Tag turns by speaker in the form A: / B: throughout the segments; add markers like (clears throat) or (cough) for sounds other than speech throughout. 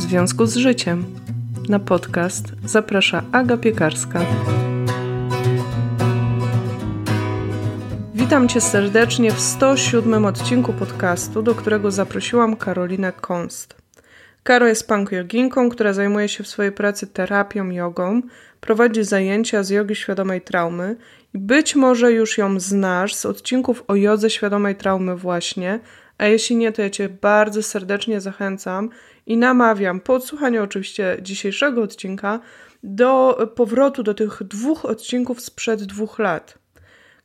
A: w związku z życiem. Na podcast zaprasza Aga Piekarska. Witam Cię serdecznie w 107 odcinku podcastu, do którego zaprosiłam Karolinę Konst. Karo jest punk joginką, która zajmuje się w swojej pracy terapią jogą, prowadzi zajęcia z jogi świadomej traumy i być może już ją znasz z odcinków o jodze świadomej traumy właśnie, a jeśli nie, to ja Cię bardzo serdecznie zachęcam i namawiam po odsłuchaniu oczywiście dzisiejszego odcinka do powrotu do tych dwóch odcinków sprzed dwóch lat.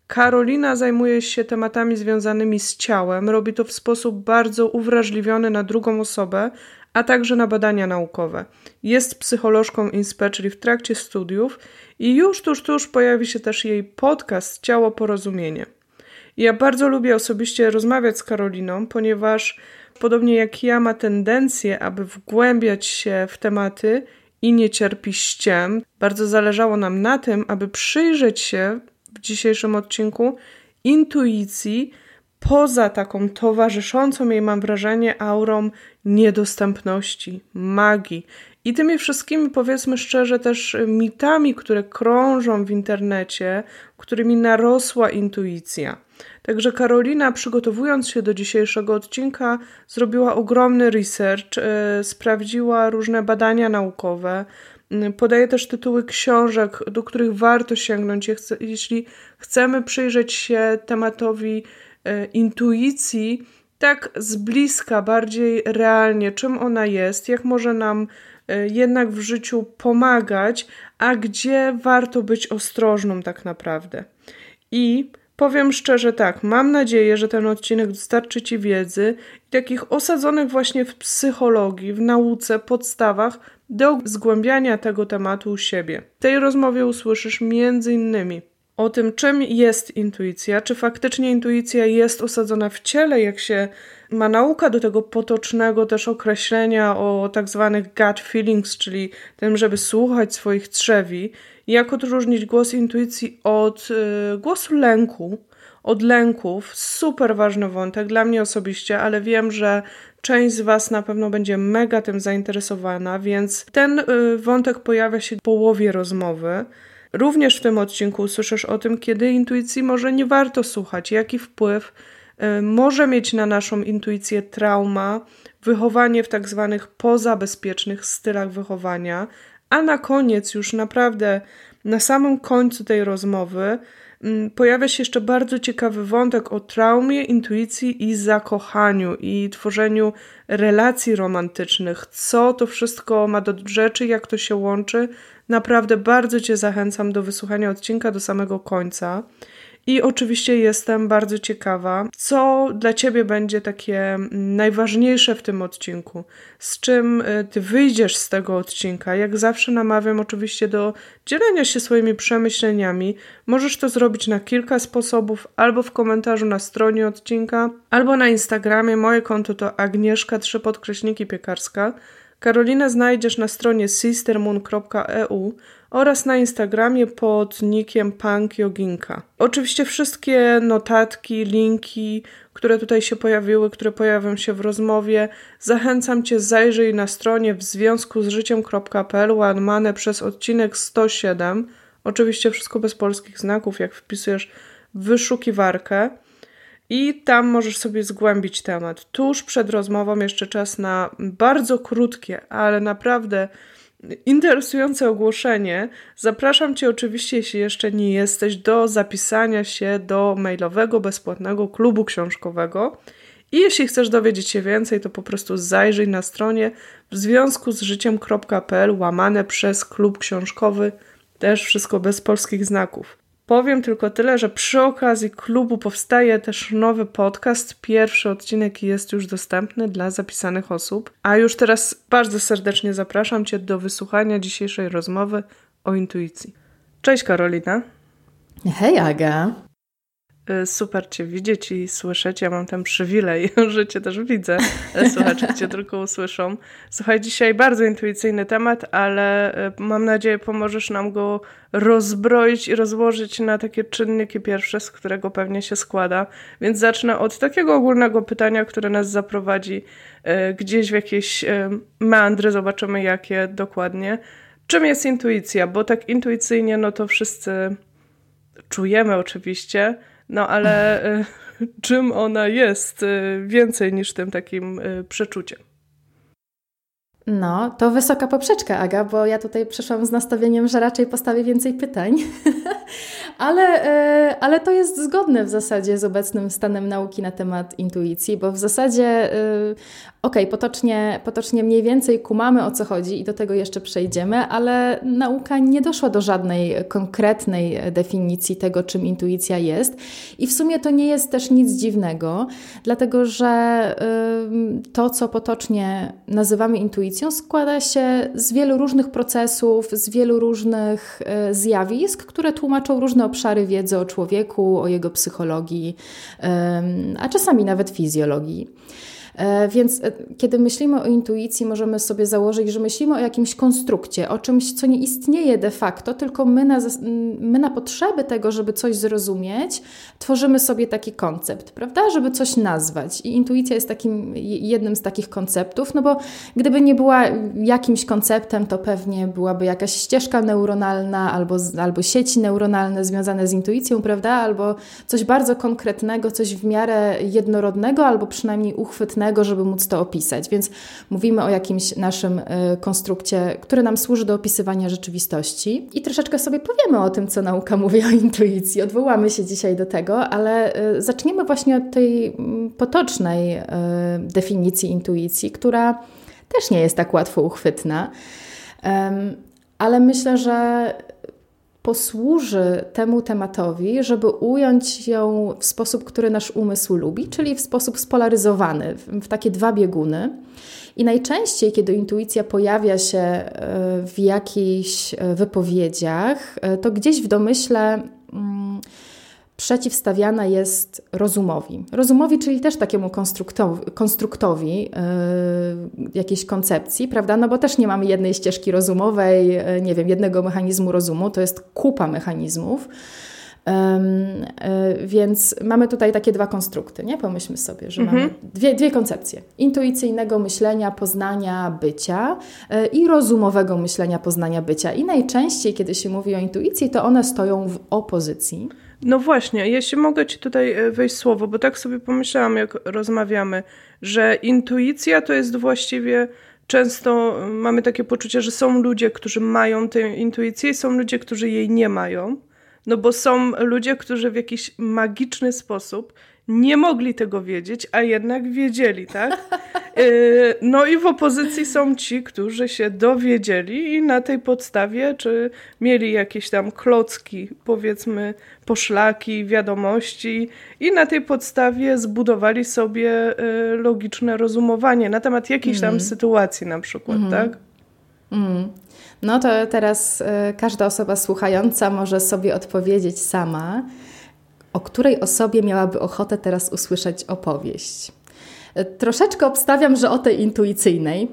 A: Karolina zajmuje się tematami związanymi z ciałem, robi to w sposób bardzo uwrażliwiony na drugą osobę, a także na badania naukowe. Jest psycholożką INSPE, czyli w trakcie studiów i już tuż, tuż pojawi się też jej podcast Ciało Porozumienie. Ja bardzo lubię osobiście rozmawiać z Karoliną, ponieważ podobnie jak ja ma tendencję, aby wgłębiać się w tematy i nie cierpi ściem. Bardzo zależało nam na tym, aby przyjrzeć się w dzisiejszym odcinku intuicji poza taką towarzyszącą jej, mam wrażenie, aurą niedostępności, magii i tymi wszystkimi, powiedzmy szczerze, też mitami, które krążą w internecie, którymi narosła intuicja. Także Karolina, przygotowując się do dzisiejszego odcinka, zrobiła ogromny research, yy, sprawdziła różne badania naukowe, yy, podaje też tytuły książek, do których warto sięgnąć, jeśli chcemy przyjrzeć się tematowi yy, intuicji tak z bliska, bardziej realnie, czym ona jest, jak może nam jednak w życiu pomagać, a gdzie warto być ostrożną tak naprawdę. I Powiem szczerze tak, mam nadzieję, że ten odcinek dostarczy Ci wiedzy i takich osadzonych właśnie w psychologii, w nauce, podstawach do zgłębiania tego tematu u siebie. W tej rozmowie usłyszysz innymi o tym, czym jest intuicja, czy faktycznie intuicja jest osadzona w ciele, jak się ma nauka do tego potocznego też określenia o tak zwanych gut feelings, czyli tym, żeby słuchać swoich trzewi, jak odróżnić głos intuicji od y, głosu lęku, od lęków. Super ważny wątek dla mnie osobiście, ale wiem, że część z Was na pewno będzie mega tym zainteresowana, więc ten y, wątek pojawia się w połowie rozmowy. Również w tym odcinku usłyszysz o tym, kiedy intuicji może nie warto słuchać, jaki wpływ y, może mieć na naszą intuicję trauma, wychowanie w tak zwanych pozabezpiecznych stylach wychowania, a na koniec, już naprawdę na samym końcu tej rozmowy, mm, pojawia się jeszcze bardzo ciekawy wątek o traumie, intuicji i zakochaniu i tworzeniu relacji romantycznych. Co to wszystko ma do rzeczy, jak to się łączy. Naprawdę bardzo Cię zachęcam do wysłuchania odcinka do samego końca. I oczywiście jestem bardzo ciekawa, co dla Ciebie będzie takie najważniejsze w tym odcinku, z czym y, Ty wyjdziesz z tego odcinka. Jak zawsze namawiam oczywiście do dzielenia się swoimi przemyśleniami. Możesz to zrobić na kilka sposobów, albo w komentarzu na stronie odcinka, albo na Instagramie. Moje konto to Agnieszka 3 podkreśniki piekarska. Karolinę znajdziesz na stronie sistermoon.eu oraz na Instagramie pod nickiem punkjoginka. Oczywiście wszystkie notatki, linki, które tutaj się pojawiły, które pojawią się w rozmowie, zachęcam Cię zajrzyj na stronie w związku z życiem.pl łamane przez odcinek 107. Oczywiście wszystko bez polskich znaków, jak wpisujesz wyszukiwarkę. I tam możesz sobie zgłębić temat. Tuż przed rozmową jeszcze czas na bardzo krótkie, ale naprawdę interesujące ogłoszenie. Zapraszam Cię oczywiście, jeśli jeszcze nie jesteś, do zapisania się do mailowego, bezpłatnego klubu książkowego. I jeśli chcesz dowiedzieć się więcej, to po prostu zajrzyj na stronie w związku z życiem.pl łamane przez klub książkowy. Też wszystko bez polskich znaków. Powiem tylko tyle, że przy okazji klubu powstaje też nowy podcast. Pierwszy odcinek jest już dostępny dla zapisanych osób. A już teraz bardzo serdecznie zapraszam Cię do wysłuchania dzisiejszej rozmowy o intuicji. Cześć Karolina.
B: Hej Aga.
A: Y, super Cię widzieć i słyszeć. Ja mam ten przywilej, (laughs) że Cię też widzę. Słuchacze Cię tylko usłyszą. Słuchaj, dzisiaj bardzo intuicyjny temat, ale y, mam nadzieję pomożesz nam go rozbroić i rozłożyć na takie czynniki pierwsze, z którego pewnie się składa. Więc zacznę od takiego ogólnego pytania, które nas zaprowadzi y, gdzieś w jakieś meandry. Zobaczymy jakie dokładnie. Czym jest intuicja? Bo tak intuicyjnie, no to wszyscy czujemy oczywiście, no ale e, (laughs) czym ona jest e, więcej niż tym takim e, przeczuciem?
B: No, to wysoka poprzeczka, Aga, bo ja tutaj przeszłam z nastawieniem, że raczej postawię więcej pytań, (laughs) ale, ale to jest zgodne w zasadzie z obecnym stanem nauki na temat intuicji, bo w zasadzie Okej, okay, potocznie, potocznie mniej więcej kumamy o co chodzi i do tego jeszcze przejdziemy, ale nauka nie doszła do żadnej konkretnej definicji tego, czym intuicja jest. I w sumie to nie jest też nic dziwnego, dlatego że to, co potocznie nazywamy intuicją, składa się z wielu różnych procesów, z wielu różnych y, zjawisk, które tłumaczą różne obszary wiedzy o człowieku, o jego psychologii, a czasami nawet fizjologii. E, więc e, kiedy myślimy o intuicji, możemy sobie założyć, że myślimy o jakimś konstrukcie, o czymś, co nie istnieje de facto, tylko my na, my na potrzeby tego, żeby coś zrozumieć, tworzymy sobie taki koncept, prawda? Żeby coś nazwać. I intuicja jest takim, jednym z takich konceptów, no bo gdyby nie była jakimś konceptem, to pewnie byłaby jakaś ścieżka neuronalna albo, albo sieci neuronalne związane z intuicją, prawda? Albo coś bardzo konkretnego, coś w miarę jednorodnego, albo przynajmniej uchwytnego żeby móc to opisać. Więc mówimy o jakimś naszym e, konstrukcie, który nam służy do opisywania rzeczywistości. I troszeczkę sobie powiemy o tym, co nauka (laughs) mówi o intuicji. Odwołamy się dzisiaj do tego, ale e, zaczniemy właśnie od tej mm, potocznej e, definicji intuicji, która też nie jest tak łatwo uchwytna. Ale myślę, że posłuży temu tematowi, żeby ująć ją w sposób, który nasz umysł lubi, czyli w sposób spolaryzowany, w takie dwa bieguny. I najczęściej, kiedy intuicja pojawia się e, w jakichś e, wypowiedziach, e, to gdzieś w domyśle mm, przeciwstawiana jest rozumowi. Rozumowi, czyli też takiemu konstruktowi, konstruktowi yy, jakiejś koncepcji, prawda? No bo też nie mamy jednej ścieżki rozumowej, yy, nie wiem, jednego mechanizmu rozumu, to jest kupa mechanizmów. Yy, więc mamy tutaj takie dwa konstrukty, nie? Pomyślmy sobie, że mhm. mamy dwie, dwie koncepcje. Intuicyjnego myślenia, poznania bycia yy, i rozumowego myślenia, poznania bycia. I najczęściej, kiedy się mówi o intuicji, to one stoją w opozycji.
A: No właśnie, jeśli mogę Ci tutaj e, wejść słowo, bo tak sobie pomyślałam, jak rozmawiamy, że intuicja to jest właściwie często e, mamy takie poczucie, że są ludzie, którzy mają tę intuicję i są ludzie, którzy jej nie mają. No bo są ludzie, którzy w jakiś magiczny sposób nie mogli tego wiedzieć, a jednak wiedzieli, tak? (laughs) Y, no i w opozycji są ci, którzy się dowiedzieli i na tej podstawie, czy mieli jakieś tam klocki, powiedzmy, poszlaki, wiadomości i na tej podstawie zbudowali sobie y, logiczne rozumowanie na temat jakiejś tam mm. sytuacji na przykład, mm. tak?
B: Mm. No to teraz y, każda osoba słuchająca może sobie odpowiedzieć sama, o której osobie miałaby ochotę teraz usłyszeć opowieść. Troszeczkę obstawiam, że o tej intuicyjnej.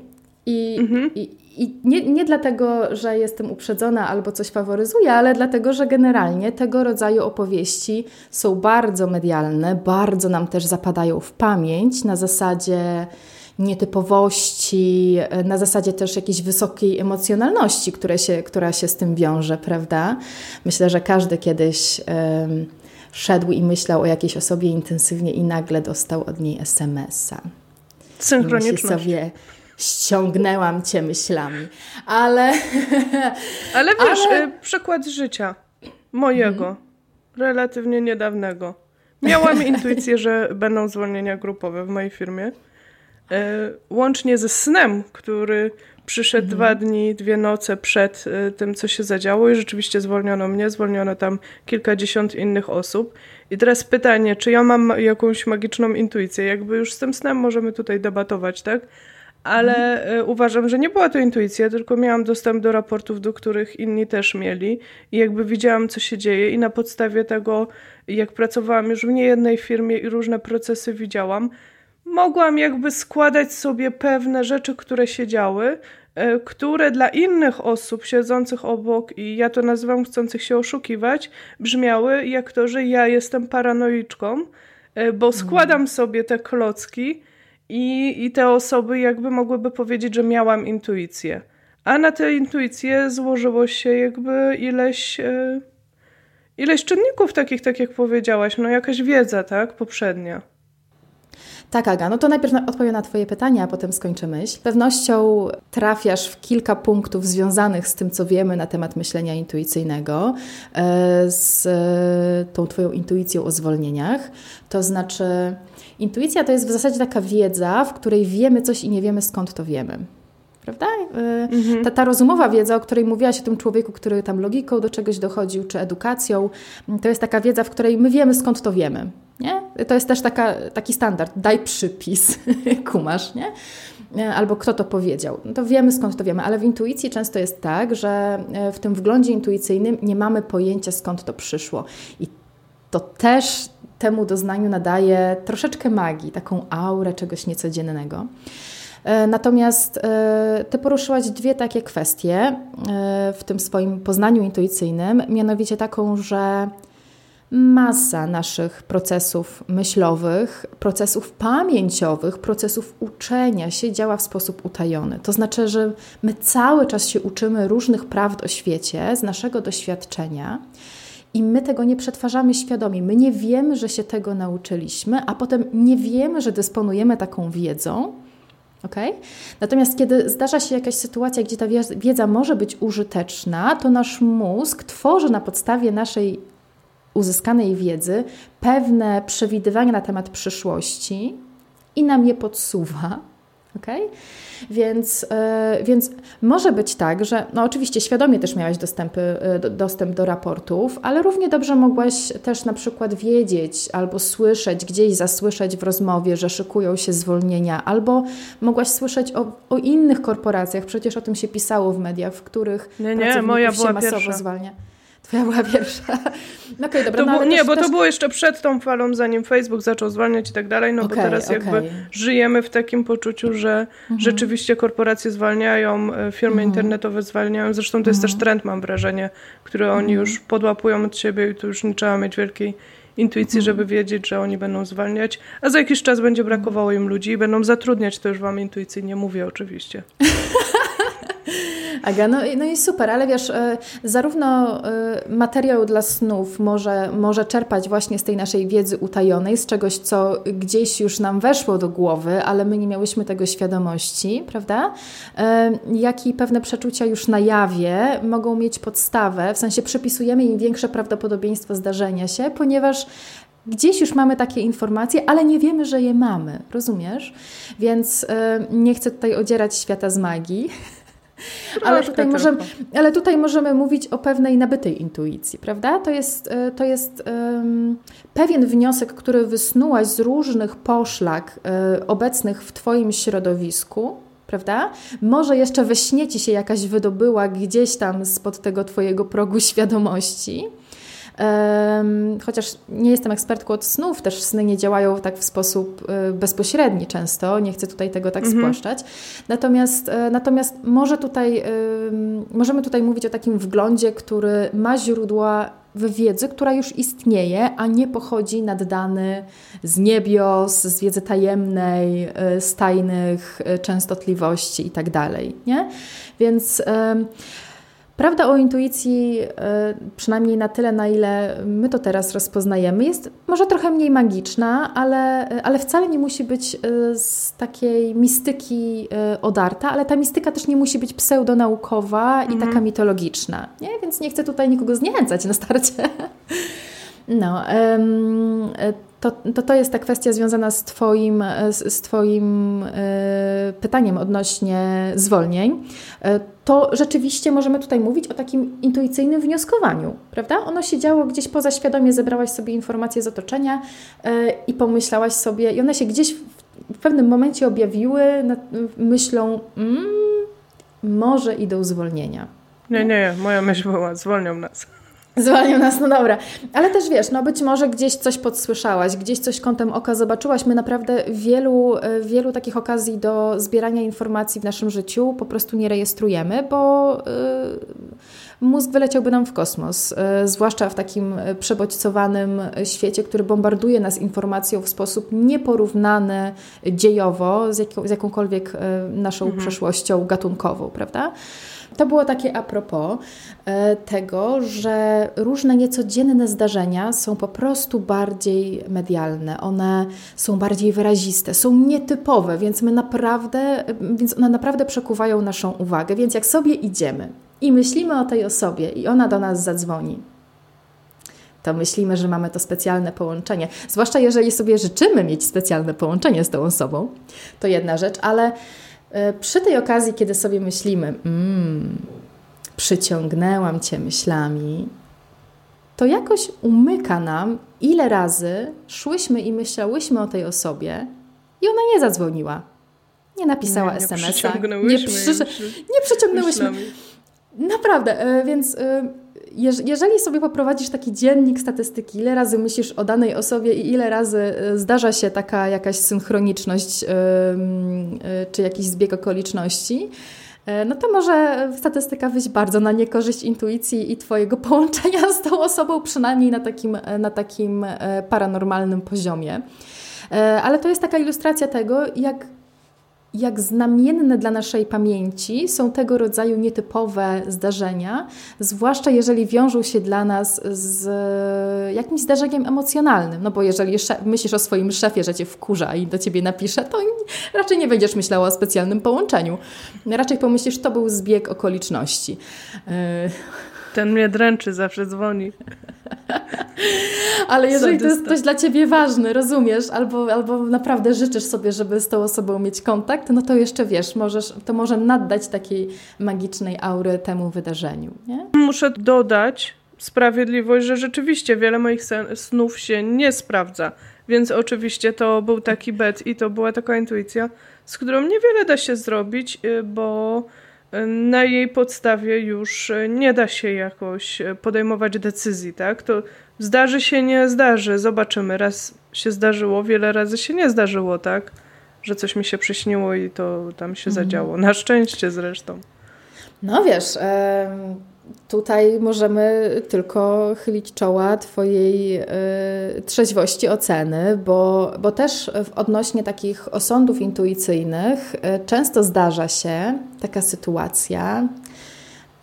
B: I, mhm. i, i nie, nie dlatego, że jestem uprzedzona albo coś faworyzuję, ale dlatego, że generalnie tego rodzaju opowieści są bardzo medialne, bardzo nam też zapadają w pamięć na zasadzie nietypowości, na zasadzie też jakiejś wysokiej emocjonalności, które się, która się z tym wiąże, prawda? Myślę, że każdy kiedyś szedł i myślał o jakiejś osobie intensywnie i nagle dostał od niej SMS-a.
A: Synchroniczność.
B: I sobie ściągnęłam cię myślami, ale... (laughs)
A: Ale wiesz, ale... Y, przykład życia mojego, mhm. relatywnie niedawnego. Miałam (laughs) intuicję, że będą zwolnienia grupowe w mojej firmie. Y, łącznie ze snem, który Przyszedł mhm. dwa dni, dwie noce przed y, tym, co się zadziało i rzeczywiście zwolniono mnie, zwolniono tam kilkadziesiąt innych osób. I teraz pytanie, czy ja mam jakąś magiczną intuicję? Jakby już z tym snem możemy tutaj debatować, tak? ale mhm. uważam, że nie była to intuicja, tylko miałam dostęp do raportów, do których inni też mieli i jakby widziałam, co się dzieje i na podstawie tego, jak pracowałam już w niejednej firmie i różne procesy widziałam, mogłam jakby składać sobie pewne rzeczy, które się działy, e, które dla innych osób siedzących obok, i ja to nazywam chcących się oszukiwać, brzmiały jak to, że ja jestem paranoiczką, e, bo mhm. składam sobie te klocki i, i te osoby jakby mogłyby powiedzieć, że miałam intuicję. A na tę intuicję złożyło się jakby ileś, e, ileś czynników takich, tak jak powiedziałaś, no jakaś wiedza, tak, poprzednia.
B: Tak, Aga, no to najpierw odpowiem na Twoje pytanie, a potem skończę myśl. Z pewnością trafiasz w kilka punktów związanych z tym, co wiemy na temat myślenia intuicyjnego, e, z e, tą Twoją intuicją o zwolnieniach. To znaczy, intuicja to jest w zasadzie taka wiedza, w której wiemy coś i nie wiemy skąd to wiemy prawda? E, mhm. Ta, ta rozumowa wiedza, o której mówiłaś o tym człowieku, który tam logiką do czegoś dochodził, czy edukacją, to jest taka wiedza, w której my wiemy skąd to wiemy. Nie? To jest też taka, taki standard. Daj przypis, (laughs) kumasz, nie? E, albo kto to powiedział. No to wiemy skąd to wiemy, ale w intuicji często jest tak, że e, w tym wglądzie intuicyjnym nie mamy pojęcia skąd to przyszło. I to też temu doznaniu nadaje troszeczkę magii, taką aurę czegoś niecodziennego. E, natomiast Ty poruszyłaś dwie takie kwestie w tym swoim poznaniu intuicyjnym, mianowicie taką, że masa naszych procesów myślowych, procesów pamięciowych, procesów uczenia się działa w sposób utajony. To znaczy, że my cały czas się uczymy różnych prawd o świecie z naszego doświadczenia. I my tego nie przetwarzamy świadomie. My nie wiemy, że się tego nauczyliśmy, a potem nie wiemy, że dysponujemy taką wiedzą. Okay? Natomiast kiedy zdarza się jakaś sytuacja, gdzie ta wiedza może być użyteczna, to nasz mózg tworzy na podstawie naszej uzyskanej wiedzy pewne przewidywania na temat przyszłości i nam je podsuwa. Okay? Więc, yy, więc może być tak, że no oczywiście świadomie też miałaś dostępy, yy, dostęp do raportów, ale równie dobrze mogłaś też na przykład wiedzieć albo słyszeć, gdzieś zasłyszeć w rozmowie, że szykują się zwolnienia, albo mogłaś słyszeć o, o innych korporacjach, przecież o tym się pisało w mediach, w których nie, nie, moja się masowo pierwsza. zwalnia. Twoja była pierwsza. (laughs)
A: No okay, dobra, no, nie, bo też... to było jeszcze przed tą falą, zanim Facebook zaczął zwalniać i tak dalej, no okay, bo teraz okay. jakby żyjemy w takim poczuciu, że mhm. rzeczywiście korporacje zwalniają, e, firmy mhm. internetowe zwalniają. Zresztą to jest mhm. też trend, mam wrażenie, który oni mhm. już podłapują od siebie i tu już nie trzeba mieć wielkiej intuicji, mhm. żeby wiedzieć, że oni będą zwalniać, a za jakiś czas będzie brakowało im ludzi i będą zatrudniać, to już wam intuicyjnie mówię oczywiście. (laughs) (laughs)
B: Aga, no, no i super, ale wiesz, e, zarówno e, materiał dla snów może, może czerpać właśnie z tej naszej wiedzy utajonej, z czegoś, co gdzieś już nam weszło do głowy, ale my nie miałyśmy tego świadomości, prawda? E, jak i pewne przeczucia już na jawie mogą mieć podstawę, w sensie przypisujemy im większe prawdopodobieństwo zdarzenia się, ponieważ Gdzieś już mamy takie informacje, ale nie wiemy, że je mamy, rozumiesz? Więc nie chcę tutaj odzierać świata z magii, (laughs) ale tutaj, możemy, ale tutaj możemy mówić o pewnej nabytej intuicji, prawda? To jest, e, to jest um, pewien wniosek, który wysnułaś z różnych poszlak um, obecnych w Twoim środowisku, prawda? Może jeszcze we śnie ci się jakaś wydobyła gdzieś tam spod tego Twojego progu świadomości Chociaż nie jestem ekspertką od snów, też sny nie działają tak w sposób e, bezpośredni często, nie chcę tutaj tego tak mhm. spłaszczać. Natomiast, e, natomiast może tutaj, możemy tutaj mówić o takim wglądzie, który ma źródła w wiedzy, która już istnieje, a nie pochodzi naddany z niebios, z wiedzy tajemnej, e, z tajnych częstotliwości itd. Tak nie? Więc Prawda o intuicji, e, przynajmniej na tyle, na ile my to teraz rozpoznajemy, jest może trochę mniej magiczna, ale, ale wcale nie musi być e, z takiej mistyki e, odarta, ale ta mistyka też nie musi być pseudonaukowa mhm. i taka mitologiczna. Nie? Więc nie chcę tutaj nikogo zniechęcać na starcie. (laughs) No, to, to, to jest ta kwestia związana z Twoim, z, z twoim y, pytaniem odnośnie zwolnień. Y, to rzeczywiście możemy tutaj mówić o takim intuicyjnym wnioskowaniu, prawda? Ono się działo gdzieś poza świadomie, zebrałaś sobie informacje z otoczenia i pomyślałaś sobie, i one się gdzieś w, pewnym momencie objawiły myślą, mm, może idą zwolnienia.
A: Nie, nie, moja myśl była, zwolnią nas.
B: Zwolnią nas, no dobra. Ale też wiesz, no być może gdzieś coś podsłyszałaś, gdzieś coś kątem oka zobaczyłaś. My naprawdę wielu, e, wielu takich okazji do zbierania informacji w naszym życiu po prostu nie rejestrujemy, bo yy, mózg wyleciałby nam w kosmos. Yy, zwłaszcza w takim przebodźcowanym świecie, który bombarduje nas informacją w sposób nieporównany dziejowo z, jaką, z jakąkolwiek yy, naszą mhm. przeszłością gatunkową, prawda? To było takie a propos e, tego, że różne niecodzienne zdarzenia są po prostu bardziej medialne, one są bardziej wyraziste, są nietypowe, więc my naprawdę, więc one naprawdę przekuwają naszą uwagę. Więc jak sobie idziemy i myślimy o tej osobie i ona do nas zadzwoni, to myślimy, że mamy to specjalne połączenie. Zwłaszcza jeżeli sobie życzymy mieć specjalne połączenie z tą osobą, to jedna rzecz, ale przy tej okazji, kiedy sobie myślimy, mmm, przyciągnęłam Cię myślami, to jakoś umyka nam, ile razy szłyśmy i myślałyśmy o tej osobie i ona nie zadzwoniła. Nie napisała SMS-a.
A: Nie, przy...
B: nie przyciągnęłyśmy. Naprawdę, e, więc e, jeżeli sobie poprowadzisz taki dziennik statystyki, ile razy myślisz o danej osobie i ile razy y, zdarza się taka jakaś synchroniczność y, czy jakiś zbieg okoliczności, y, no to może statystyka wyjść bardzo na niekorzyść intuicji i Twojego (laughs) połączenia z tą osobą, przynajmniej na takim, na takim paranormalnym poziomie. Ale to jest taka ilustracja tego, jak jak znamienne dla naszej pamięci są tego rodzaju nietypowe zdarzenia, zwłaszcza jeżeli wiążą się dla nas z jakimś zdarzeniem emocjonalnym. No bo jeżeli myślisz o swoim szefie, że cię wkurza i do ciebie napisze, to raczej nie będziesz myślała o specjalnym połączeniu. Raczej pomyślisz, to był zbieg okoliczności.
A: Ten mnie dręczy, zawsze dzwoni.
B: Ale jeżeli to jest ktoś dla ciebie ważny, rozumiesz, albo, albo naprawdę życzysz sobie, żeby z tą osobą mieć kontakt, no to jeszcze wiesz, możesz, to może naddać takiej magicznej aury temu wydarzeniu. Nie?
A: Muszę dodać sprawiedliwość, że rzeczywiście wiele moich snów się nie sprawdza. Więc oczywiście to był taki bet i to była taka intuicja, z którą niewiele da się zrobić, y, bo na jej podstawie już nie da się jakoś podejmować decyzji, tak? To zdarzy się, nie zdarzy, zobaczymy. Raz się zdarzyło, wiele razy się nie zdarzyło, tak? Że coś mi się przyśniło i to tam się mhm. zadziało. Na szczęście zresztą.
B: No wiesz, tutaj możemy tylko chylić czoła Twojej y, trzeźwości oceny, bo, bo też odnośnie takich osądów intuicyjnych y, często zdarza się taka sytuacja,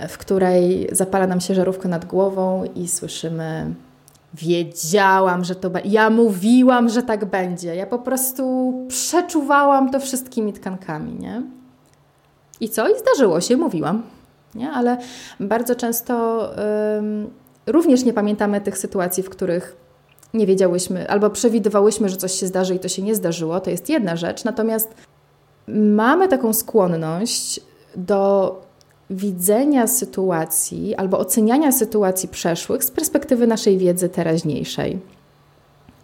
B: w której zapala nam się żarówka nad głową i słyszymy Wiedziałam, że to będzie. Ja mówiłam, że tak będzie. Ja po prostu przeczuwałam to wszystkimi tkankami, nie? I co? I zdarzyło się, mówiłam nie? ale bardzo często również nie pamiętamy tych sytuacji, w których nie wiedziałyśmy albo przewidywałyśmy, że coś się zdarzy i to się nie zdarzyło. To jest jedna rzecz. Natomiast mamy taką skłonność do widzenia sytuacji albo oceniania sytuacji przeszłych z perspektywy naszej wiedzy teraźniejszej.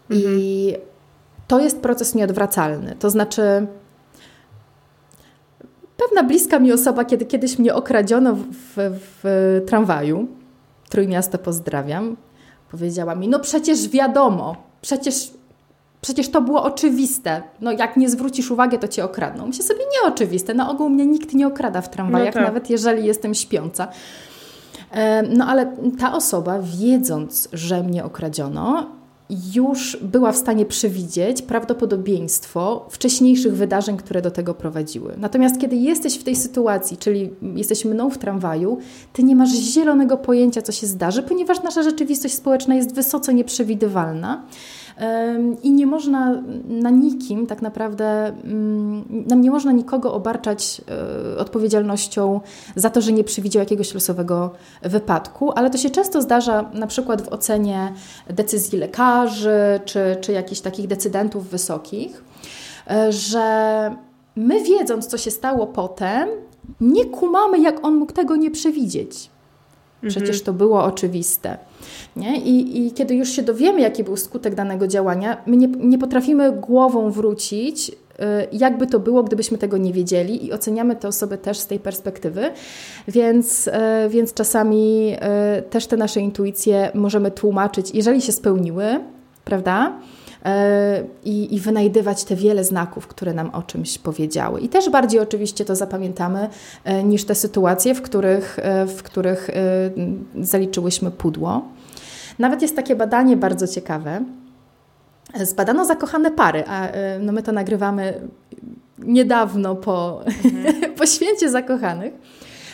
B: Mhm. I to jest proces nieodwracalny. To znaczy, Pewna bliska mi osoba, kiedy kiedyś mnie okradziono w, w, w tramwaju, Trójmiasto pozdrawiam, powiedziała mi, no przecież wiadomo, przecież, przecież to było oczywiste. No jak nie zwrócisz uwagi, to cię okradną. Myślę sobie, nieoczywiste. Na ogół mnie nikt nie okrada w tramwajach, no tak. nawet jeżeli jestem śpiąca. No ale ta osoba, wiedząc, że mnie okradziono, już była w stanie przewidzieć prawdopodobieństwo wcześniejszych wydarzeń, które do tego prowadziły. Natomiast kiedy jesteś w tej sytuacji, czyli jesteś mną w tramwaju, ty nie masz zielonego pojęcia, co się zdarzy, ponieważ nasza rzeczywistość społeczna jest wysoce nieprzewidywalna. I nie można na nikim, tak naprawdę, mm, nam nie można nikogo obarczać e, odpowiedzialnością za to, że nie przewidział jakiegoś losowego wypadku, ale to się często zdarza na przykład w ocenie decyzji lekarzy czy, czy jakichś takich decydentów wysokich, e, że my wiedząc, co się stało potem, nie kumamy, jak on mógł tego nie przewidzieć. Przecież mhm. to było oczywiste. Nie? I, I kiedy już się dowiemy, jaki był skutek danego działania, my nie, nie potrafimy głową wrócić jakby to było, gdybyśmy tego nie wiedzieli i oceniamy te osoby też z tej perspektywy, więc, więc czasami też te nasze intuicje możemy tłumaczyć, jeżeli się spełniły, prawda? I, i, wynajdywać te wiele znaków, które nam o czymś powiedziały. I też bardziej oczywiście to zapamiętamy niż te sytuacje, w których, w których zaliczyłyśmy pudło. Nawet jest takie badanie bardzo ciekawe. Zbadano zakochane pary, a no my to nagrywamy niedawno po, mhm. (laughs) po święcie zakochanych.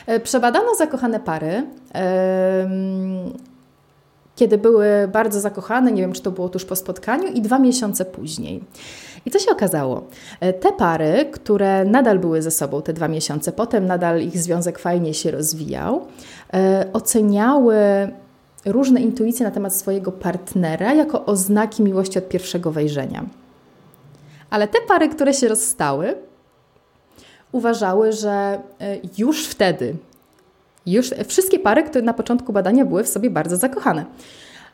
B: E, przebadano zakochane pary, kiedy były bardzo zakochane, nie wiem czy to było tuż po spotkaniu, i dwa miesiące później. I co się okazało? E, te pary, które nadal były ze sobą te dwa miesiące, potem nadal ich związek fajnie się rozwijał, e, oceniały różne intuicje na temat swojego partnera jako oznaki miłości od pierwszego wejrzenia. Ale te pary, które się rozstały, uważały, że e, już wtedy, już wszystkie pary, które na początku badania były w sobie bardzo zakochane,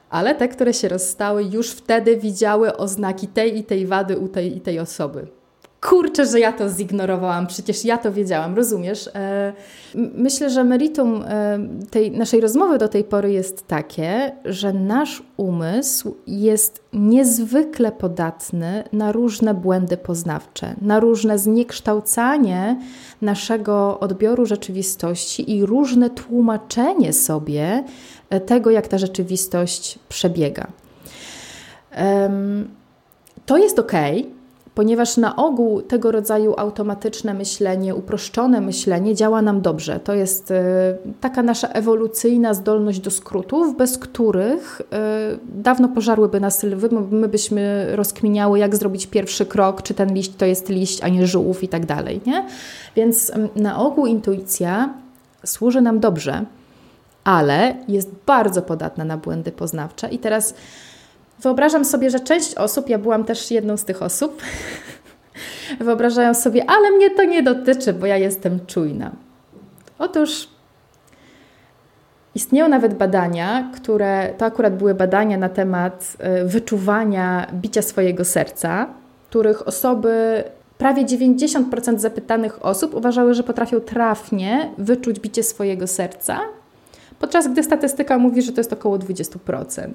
B: ale te, które się rozstały, już wtedy widziały oznaki tej i tej wady u tej i tej osoby kurczę, że ja to zignorowałam, przecież ja to wiedziałam, rozumiesz? E, myślę, że meritum e, tej naszej rozmowy do tej pory jest takie, że nasz umysł jest niezwykle podatny na różne błędy poznawcze, na różne zniekształcanie naszego odbioru rzeczywistości i różne tłumaczenie sobie e, tego, jak ta rzeczywistość przebiega. To jest ok, ponieważ na ogół tego rodzaju automatyczne myślenie, uproszczone myślenie działa nam dobrze. To jest e, taka nasza ewolucyjna zdolność do skrótów, bez których e, dawno pożarłyby nas lwy, my byśmy rozkminiały, jak zrobić pierwszy krok, czy ten liść to jest liść, a nie żółw i tak dalej. Nie? Więc na ogół intuicja służy nam dobrze, ale jest bardzo podatna na błędy poznawcze. I teraz Wyobrażam sobie, że część osób, ja byłam też jedną z tych osób, (laughs) wyobrażają sobie, ale mnie to nie dotyczy, bo ja jestem czujna. Otóż istnieją nawet badania, które to akurat były badania na temat y, wyczuwania bicia swojego serca, których osoby, prawie 90% zapytanych osób uważały, że potrafią trafnie wyczuć bicie swojego serca, podczas gdy statystyka mówi, że to jest około 20%.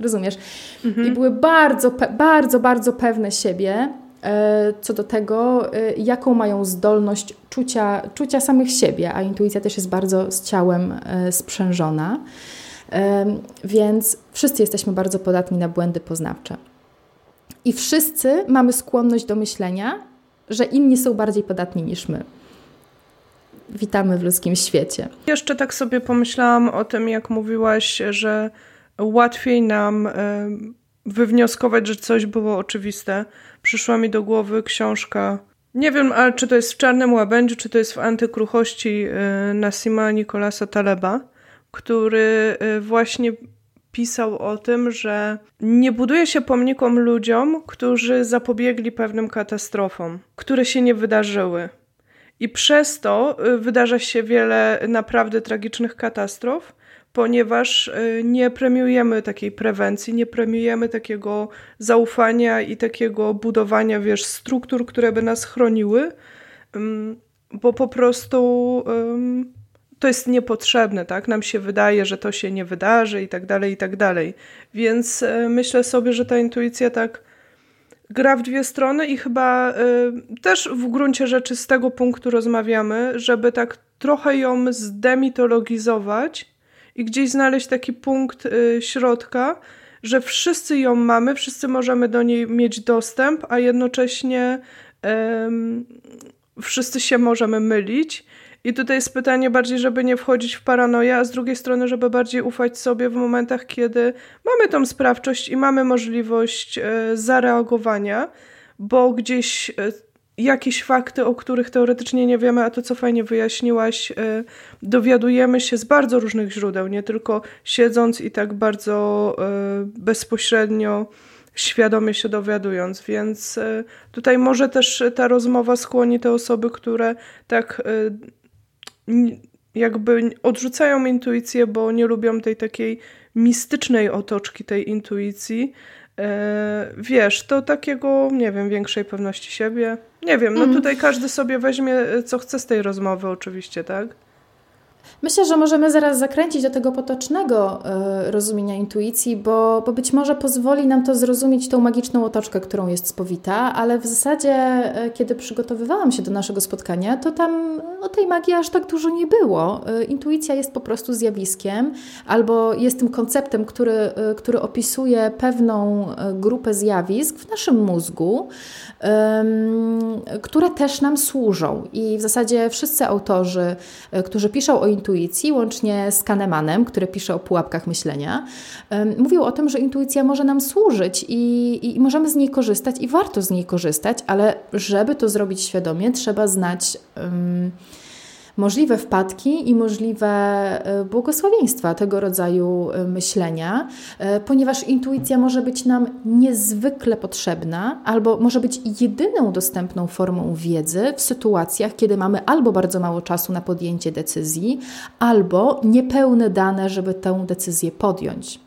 B: Rozumiesz? Mhm. I były bardzo, bardzo, bardzo pewne siebie e, co do tego, e, jaką mają zdolność czucia, czucia samych siebie, a intuicja też jest bardzo z ciałem e, sprzężona. Więc wszyscy jesteśmy bardzo podatni na błędy poznawcze. I wszyscy mamy skłonność do myślenia, że inni są bardziej podatni niż my. Witamy w ludzkim świecie.
A: Jeszcze tak sobie pomyślałam o tym, jak mówiłaś, że łatwiej nam wywnioskować, że coś było oczywiste. Przyszła mi do głowy książka. Nie wiem, ale czy to jest w Czarnym Łabędziu, czy to jest w Antykruchości e, Nasima Nikolasa Taleba, który e, właśnie pisał o tym, że nie buduje się pomnikom ludziom, którzy zapobiegli pewnym katastrofom, które się nie wydarzyły. I przez to e, wydarza się wiele naprawdę tragicznych katastrof, ponieważ y, nie premiujemy takiej prewencji, nie premiujemy takiego zaufania i takiego budowania, wiesz, struktur, które by nas chroniły, bo po prostu to jest niepotrzebne, tak? Nam się wydaje, że to się nie wydarzy i tak dalej, i tak dalej. Więc y, myślę sobie, że ta intuicja tak gra w dwie strony i chyba y, też w gruncie rzeczy z tego punktu rozmawiamy, żeby tak trochę ją zdemitologizować i gdzieś znaleźć taki punkt y, środka, że wszyscy ją mamy, wszyscy możemy do niej mieć dostęp, a jednocześnie wszyscy się możemy mylić. I tutaj jest pytanie bardziej, żeby nie wchodzić w paranoję, a z drugiej strony, żeby bardziej ufać sobie w momentach, kiedy mamy tą sprawczość i mamy możliwość e, zareagowania, bo gdzieś e, jakieś fakty, o których teoretycznie nie wiemy, a to co fajnie wyjaśniłaś, y, dowiadujemy się z bardzo różnych źródeł, nie tylko siedząc i tak bardzo bezpośrednio świadomie się dowiadując, więc tutaj może też ta rozmowa skłoni te osoby, które tak jakby odrzucają intuicję, bo nie lubią tej takiej mistycznej otoczki tej intuicji, e, wiesz, to takiego, nie wiem, większej pewności siebie. Nie wiem, no mm. tutaj każdy sobie weźmie, co chce z tej rozmowy oczywiście, tak?
B: Myślę, że możemy zaraz zakręcić do tego potocznego y, rozumienia intuicji, bo, bo być może pozwoli nam to zrozumieć tą magiczną otoczkę, którą jest spowita, ale w zasadzie, y, kiedy przygotowywałam się do naszego spotkania, to tam no, tej magii aż tak dużo nie było. Y, intuicja jest po prostu zjawiskiem albo jest tym konceptem, który, który opisuje pewną grupę zjawisk w naszym mózgu, które też nam służą. I w zasadzie wszyscy autorzy, którzy piszą o intuicji, łącznie z Kahnemanem, który pisze o pułapkach myślenia, mówił o tym, że intuicja może nam służyć i, i możemy z niej korzystać i warto z niej korzystać, ale żeby to zrobić świadomie, trzeba znać. Um, możliwe wpadki i możliwe e, błogosławieństwa tego rodzaju e, myślenia, e, ponieważ intuicja może być nam niezwykle potrzebna albo może być jedyną dostępną formą wiedzy w sytuacjach, kiedy mamy albo bardzo mało czasu na podjęcie decyzji, albo niepełne dane, żeby tę decyzję podjąć.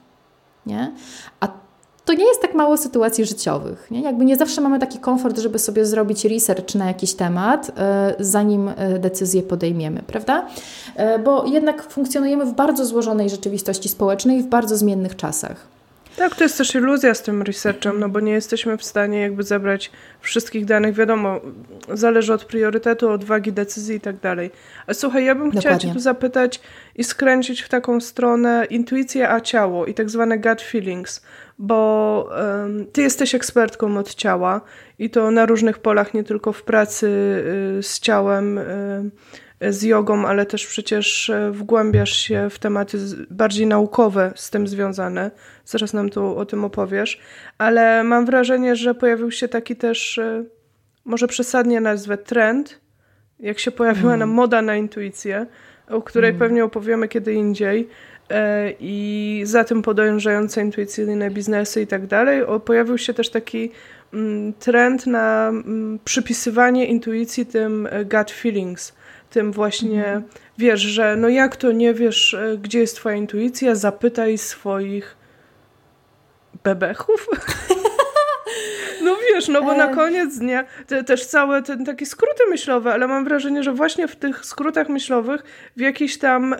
B: Nie? A to nie jest tak mało sytuacji życiowych. Nie? Jakby nie zawsze mamy taki komfort, żeby sobie zrobić research na jakiś temat, e, zanim e, decyzję podejmiemy, prawda? E, bo jednak funkcjonujemy w bardzo złożonej rzeczywistości społecznej w bardzo zmiennych czasach.
A: Tak, to jest też iluzja z tym researchem, no bo nie jesteśmy w stanie jakby zebrać wszystkich danych. Wiadomo, zależy od priorytetu, od wagi decyzji i tak dalej. A słuchaj, ja bym Dokładnie. chciała Cię tu zapytać i skręcić w taką stronę intuicja a ciało i tak zwane gut feelings, bo um, Ty jesteś ekspertką od ciała i to na różnych polach, nie tylko w pracy y, z ciałem. Y, z jogą, ale też przecież e, wgłębiasz się w tematy bardziej naukowe z tym związane. Zaraz nam tu o tym opowiesz. Ale mam wrażenie, że pojawił się taki też, e, może przesadnie nazwę, trend, jak się pojawiła mm. nam moda na intuicję, o której mm. pewnie opowiemy kiedy indziej e, i za tym podążające intuicyjne biznesy i tak dalej, pojawił się też taki mm, trend na mm, przypisywanie intuicji tym gut feelings, tym właśnie, mhm. wiesz, że no jak to nie wiesz, e, gdzie jest twoja intuicja, zapytaj swoich bebechów. (laughs) No wiesz, no bo na koniec dnia te, też całe te, takie skróty myślowe, ale mam wrażenie, że właśnie w tych skrótach myślowych w jakiś tam y,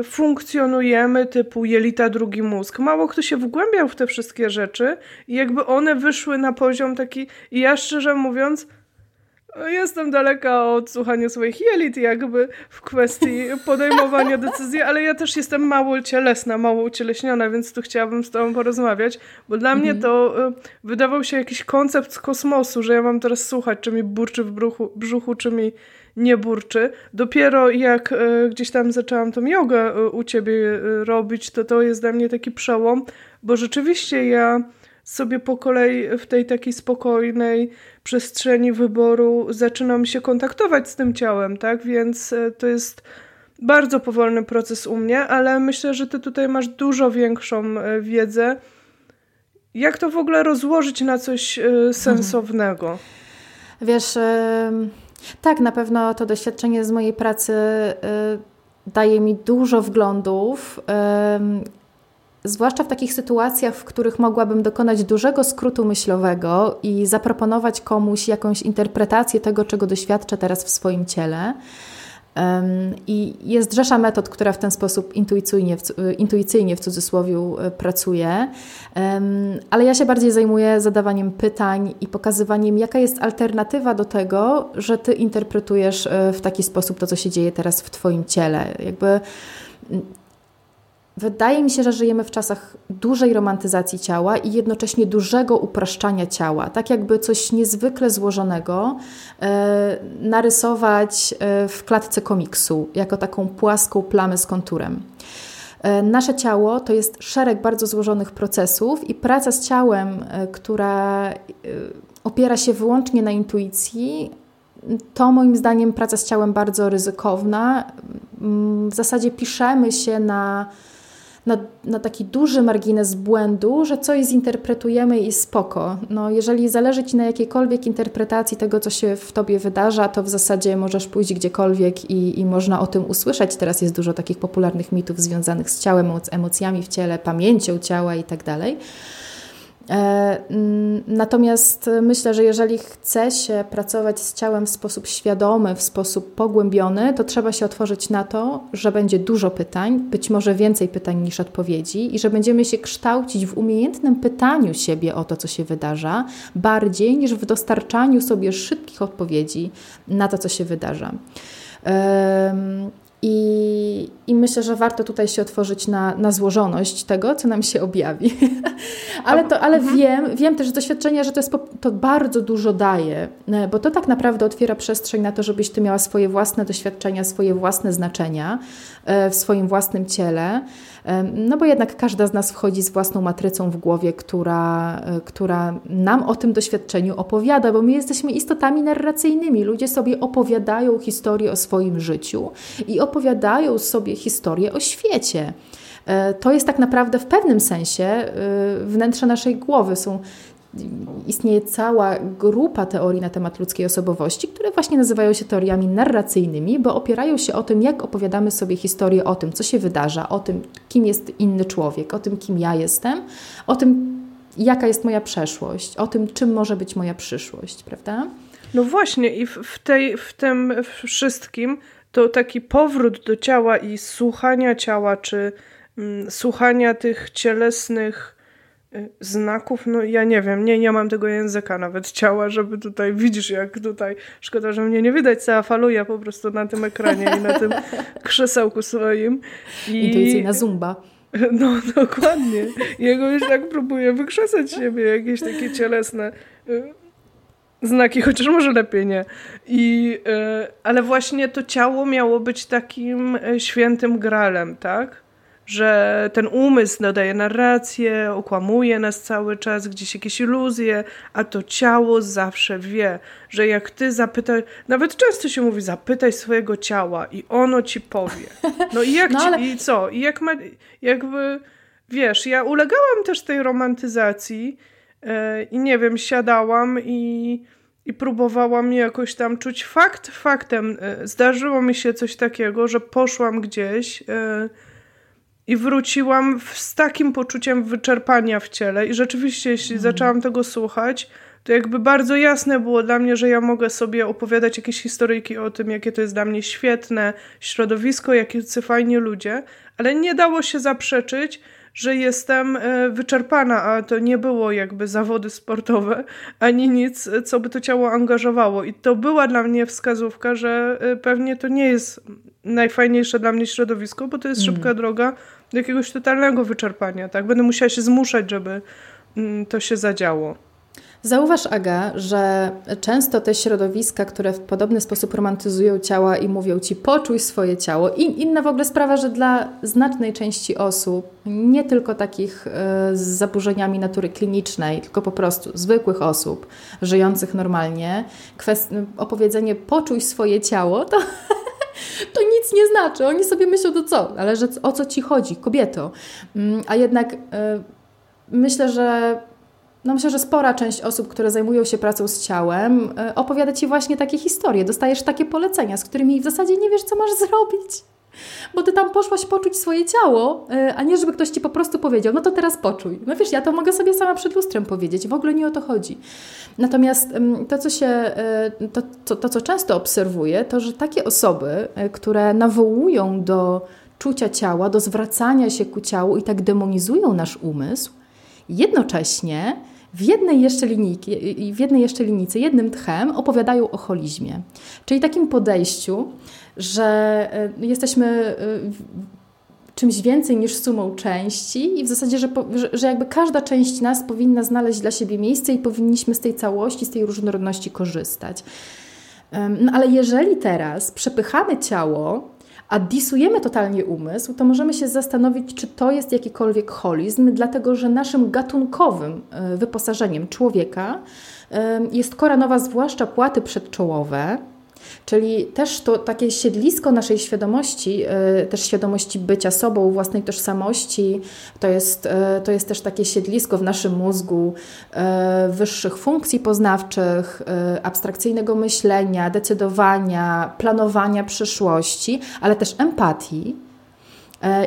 A: y, funkcjonujemy typu jelita, drugi mózg. Mało kto się wgłębiał w te wszystkie rzeczy i jakby one wyszły na poziom taki, i ja szczerze mówiąc, Jestem daleka od słuchania swoich jelit jakby w kwestii podejmowania decyzji, ale ja też jestem mało cielesna, mało ucieleśniona, więc tu chciałabym z tobą porozmawiać, bo dla mnie mhm. to y, wydawał się jakiś koncept z kosmosu, że ja mam teraz słuchać, czy mi burczy w brzuchu, brzuchu czy mi nie burczy. Dopiero jak y, gdzieś tam zaczęłam tą jogę y, u ciebie robić, to to jest dla mnie taki przełom, bo rzeczywiście ja sobie po kolei w tej takiej spokojnej przestrzeni wyboru zaczynam się kontaktować z tym ciałem, tak? Więc e, to jest bardzo powolny proces u mnie, ale myślę, że ty tutaj masz dużo większą e, wiedzę. Jak to w ogóle rozłożyć na coś e, mhm. sensownego?
B: Wiesz, tak, na pewno to doświadczenie z mojej pracy daje mi dużo wglądów zwłaszcza w takich sytuacjach, w których mogłabym dokonać dużego skrótu myślowego i zaproponować komuś jakąś interpretację tego, czego doświadczę teraz w swoim ciele. I jest rzesza metod, która w ten sposób intuicyjnie, intuicyjnie w cudzysłowie e, pracuje, ale ja się bardziej zajmuję zadawaniem pytań i pokazywaniem, jaka jest alternatywa do tego, że ty interpretujesz e, w taki sposób to, co się dzieje teraz w Twoim ciele. Jakby Wydaje mi się, że żyjemy w czasach dużej romantyzacji ciała i jednocześnie dużego upraszczania ciała. Tak jakby coś niezwykle złożonego e, narysować e, w klatce komiksu, jako taką płaską plamę z konturem. E, nasze ciało to jest szereg bardzo złożonych procesów i praca z ciałem, e, która opiera się wyłącznie na intuicji, to moim zdaniem praca z ciałem bardzo ryzykowna. W zasadzie piszemy się na na, na taki duży margines błędu, że coś zinterpretujemy i spoko. No, jeżeli zależy Ci na jakiejkolwiek interpretacji tego, co się w Tobie wydarza, to w zasadzie możesz pójść gdziekolwiek i, i można o tym usłyszeć. Teraz jest dużo takich popularnych mitów związanych z ciałem, z emocjami w ciele, pamięcią ciała i tak. Natomiast myślę, że jeżeli chce się pracować z ciałem w sposób świadomy, w sposób pogłębiony, to trzeba się otworzyć na to, że będzie dużo pytań, być może więcej pytań niż odpowiedzi, i że będziemy się kształcić w umiejętnym pytaniu siebie o to, co się wydarza, bardziej niż w dostarczaniu sobie szybkich odpowiedzi na to, co się wydarza. I, I, myślę, że warto tutaj się otworzyć na, na złożoność tego, co nam się objawi. (laughs) ale to, ale mhm. wiem, wiem też z doświadczenia, że to, jest, to bardzo dużo daje, e, bo to tak naprawdę otwiera przestrzeń na to, żebyś ty miała swoje własne doświadczenia, swoje własne znaczenia w swoim własnym ciele. No bo jednak każda z nas wchodzi z własną matrycą w głowie, która, e, która nam o tym doświadczeniu opowiada, bo my jesteśmy istotami narracyjnymi. Ludzie sobie opowiadają historię o swoim życiu i opowiadają sobie historię o świecie. E, to jest tak naprawdę w pewnym sensie e, wnętrze naszej głowy. Są istnieje cała grupa teorii na temat ludzkiej osobowości, które właśnie nazywają się teoriami narracyjnymi, bo opierają się o tym, jak opowiadamy sobie historię o tym, co się wydarza, o tym, kim jest inny człowiek, o tym, kim ja jestem, o tym, jaka jest moja przeszłość, o tym, czym może być moja przyszłość, prawda?
A: No właśnie, i w, tej, w tym wszystkim to taki powrót do ciała i słuchania ciała, czy mm, słuchania tych cielesnych znaków, no ja nie wiem, nie, nie mam tego języka nawet ciała, żeby tutaj, widzisz jak tutaj, szkoda, że mnie nie widać, cała faluja po prostu na tym ekranie i na tym (laughs) krzesełku swoim.
B: I... Intuicyjna zumba. (laughs)
A: No, dokładnie. Jego już tak próbuje wykrzesać siebie jakieś takie cielesne y, znaki, chociaż może lepiej nie. I, y, ale właśnie to ciało miało być takim świętym gralem, tak? Że ten umysł nadaje narrację, okłamuje nas cały czas, gdzieś jakieś iluzje, a to ciało zawsze wie, że jak ty zapytasz, nawet często się mówi, zapytaj swojego ciała i ono ci powie. No i jak (laughs) no, ci, ale... i co? I jak ma, jakby, wiesz, ja ulegałam też tej romantyzacji yy, i nie wiem, siadałam i i próbowałam jakoś tam czuć fakt faktem. E, zdarzyło mi się coś takiego, że poszłam gdzieś, yy, i wróciłam z takim poczuciem wyczerpania w ciele. I rzeczywiście, jeśli mm. zaczęłam tego słuchać, to jakby bardzo jasne było dla mnie, że ja mogę sobie opowiadać jakieś historyjki o tym, jakie to jest dla mnie świetne środowisko, jakie fajni ludzie, ale nie dało się zaprzeczyć, że jestem e, wyczerpana, a to nie było jakby zawody sportowe, ani nic, co by to ciało angażowało. I to była dla mnie wskazówka, że e, pewnie to nie jest najfajniejsze dla mnie środowisko, bo to jest mm. szybka droga do jakiegoś totalnego wyczerpania. Tak? Będę musiała się zmuszać, żeby mm, to się zadziało.
B: Zauważ, Aga, że często te środowiska, które w podobny sposób romantyzują ciała i mówią ci, poczuj swoje ciało. I inna w ogóle sprawa, że dla znacznej części osób, nie tylko takich e, z zaburzeniami natury klinicznej, tylko po prostu zwykłych osób żyjących normalnie, opowiedzenie poczuj swoje ciało to (laughs) to nic nie znaczy. Oni sobie myślą, to co? Ale że, o co ci chodzi, kobieto? Mm, a jednak e, myślę, że no myślę, że spora część osób, które zajmują się pracą z ciałem, e, opowiada Ci właśnie takie historie. Dostajesz takie polecenia, z którymi w zasadzie nie wiesz, co masz zrobić. Bo Ty tam poszłaś poczuć swoje ciało, e, a nie żeby ktoś Ci po prostu powiedział, no to teraz poczuj. No wiesz, ja to mogę sobie sama przed lustrem powiedzieć, w ogóle nie o to chodzi. Natomiast to, co się, e, to, to, to co często obserwuję, to, że takie osoby, które nawołują do czucia ciała, do zwracania się ku ciału i tak demonizują nasz umysł, jednocześnie w jednej jeszcze linijki, w jednej jeszcze linijce, jednym tchem opowiadają o holizmie. Czyli takim podejściu, że e, jesteśmy e, czymś więcej niż sumą części i w zasadzie, że, że, że, jakby każda część nas powinna znaleźć dla siebie miejsce i powinniśmy z tej całości, z tej różnorodności korzystać. No ale jeżeli teraz przepychamy ciało a disujemy totalnie umysł, to możemy się zastanowić, czy to jest jakikolwiek holizm, dlatego że naszym gatunkowym e, wyposażeniem człowieka jest kora nowa, zwłaszcza płaty przedczołowe, Czyli też to takie siedlisko naszej świadomości, e, też świadomości bycia sobą, własnej tożsamości, to jest, e, to jest też takie siedlisko w naszym mózgu e, wyższych funkcji poznawczych, abstrakcyjnego myślenia, decydowania, planowania przyszłości, ale też empatii.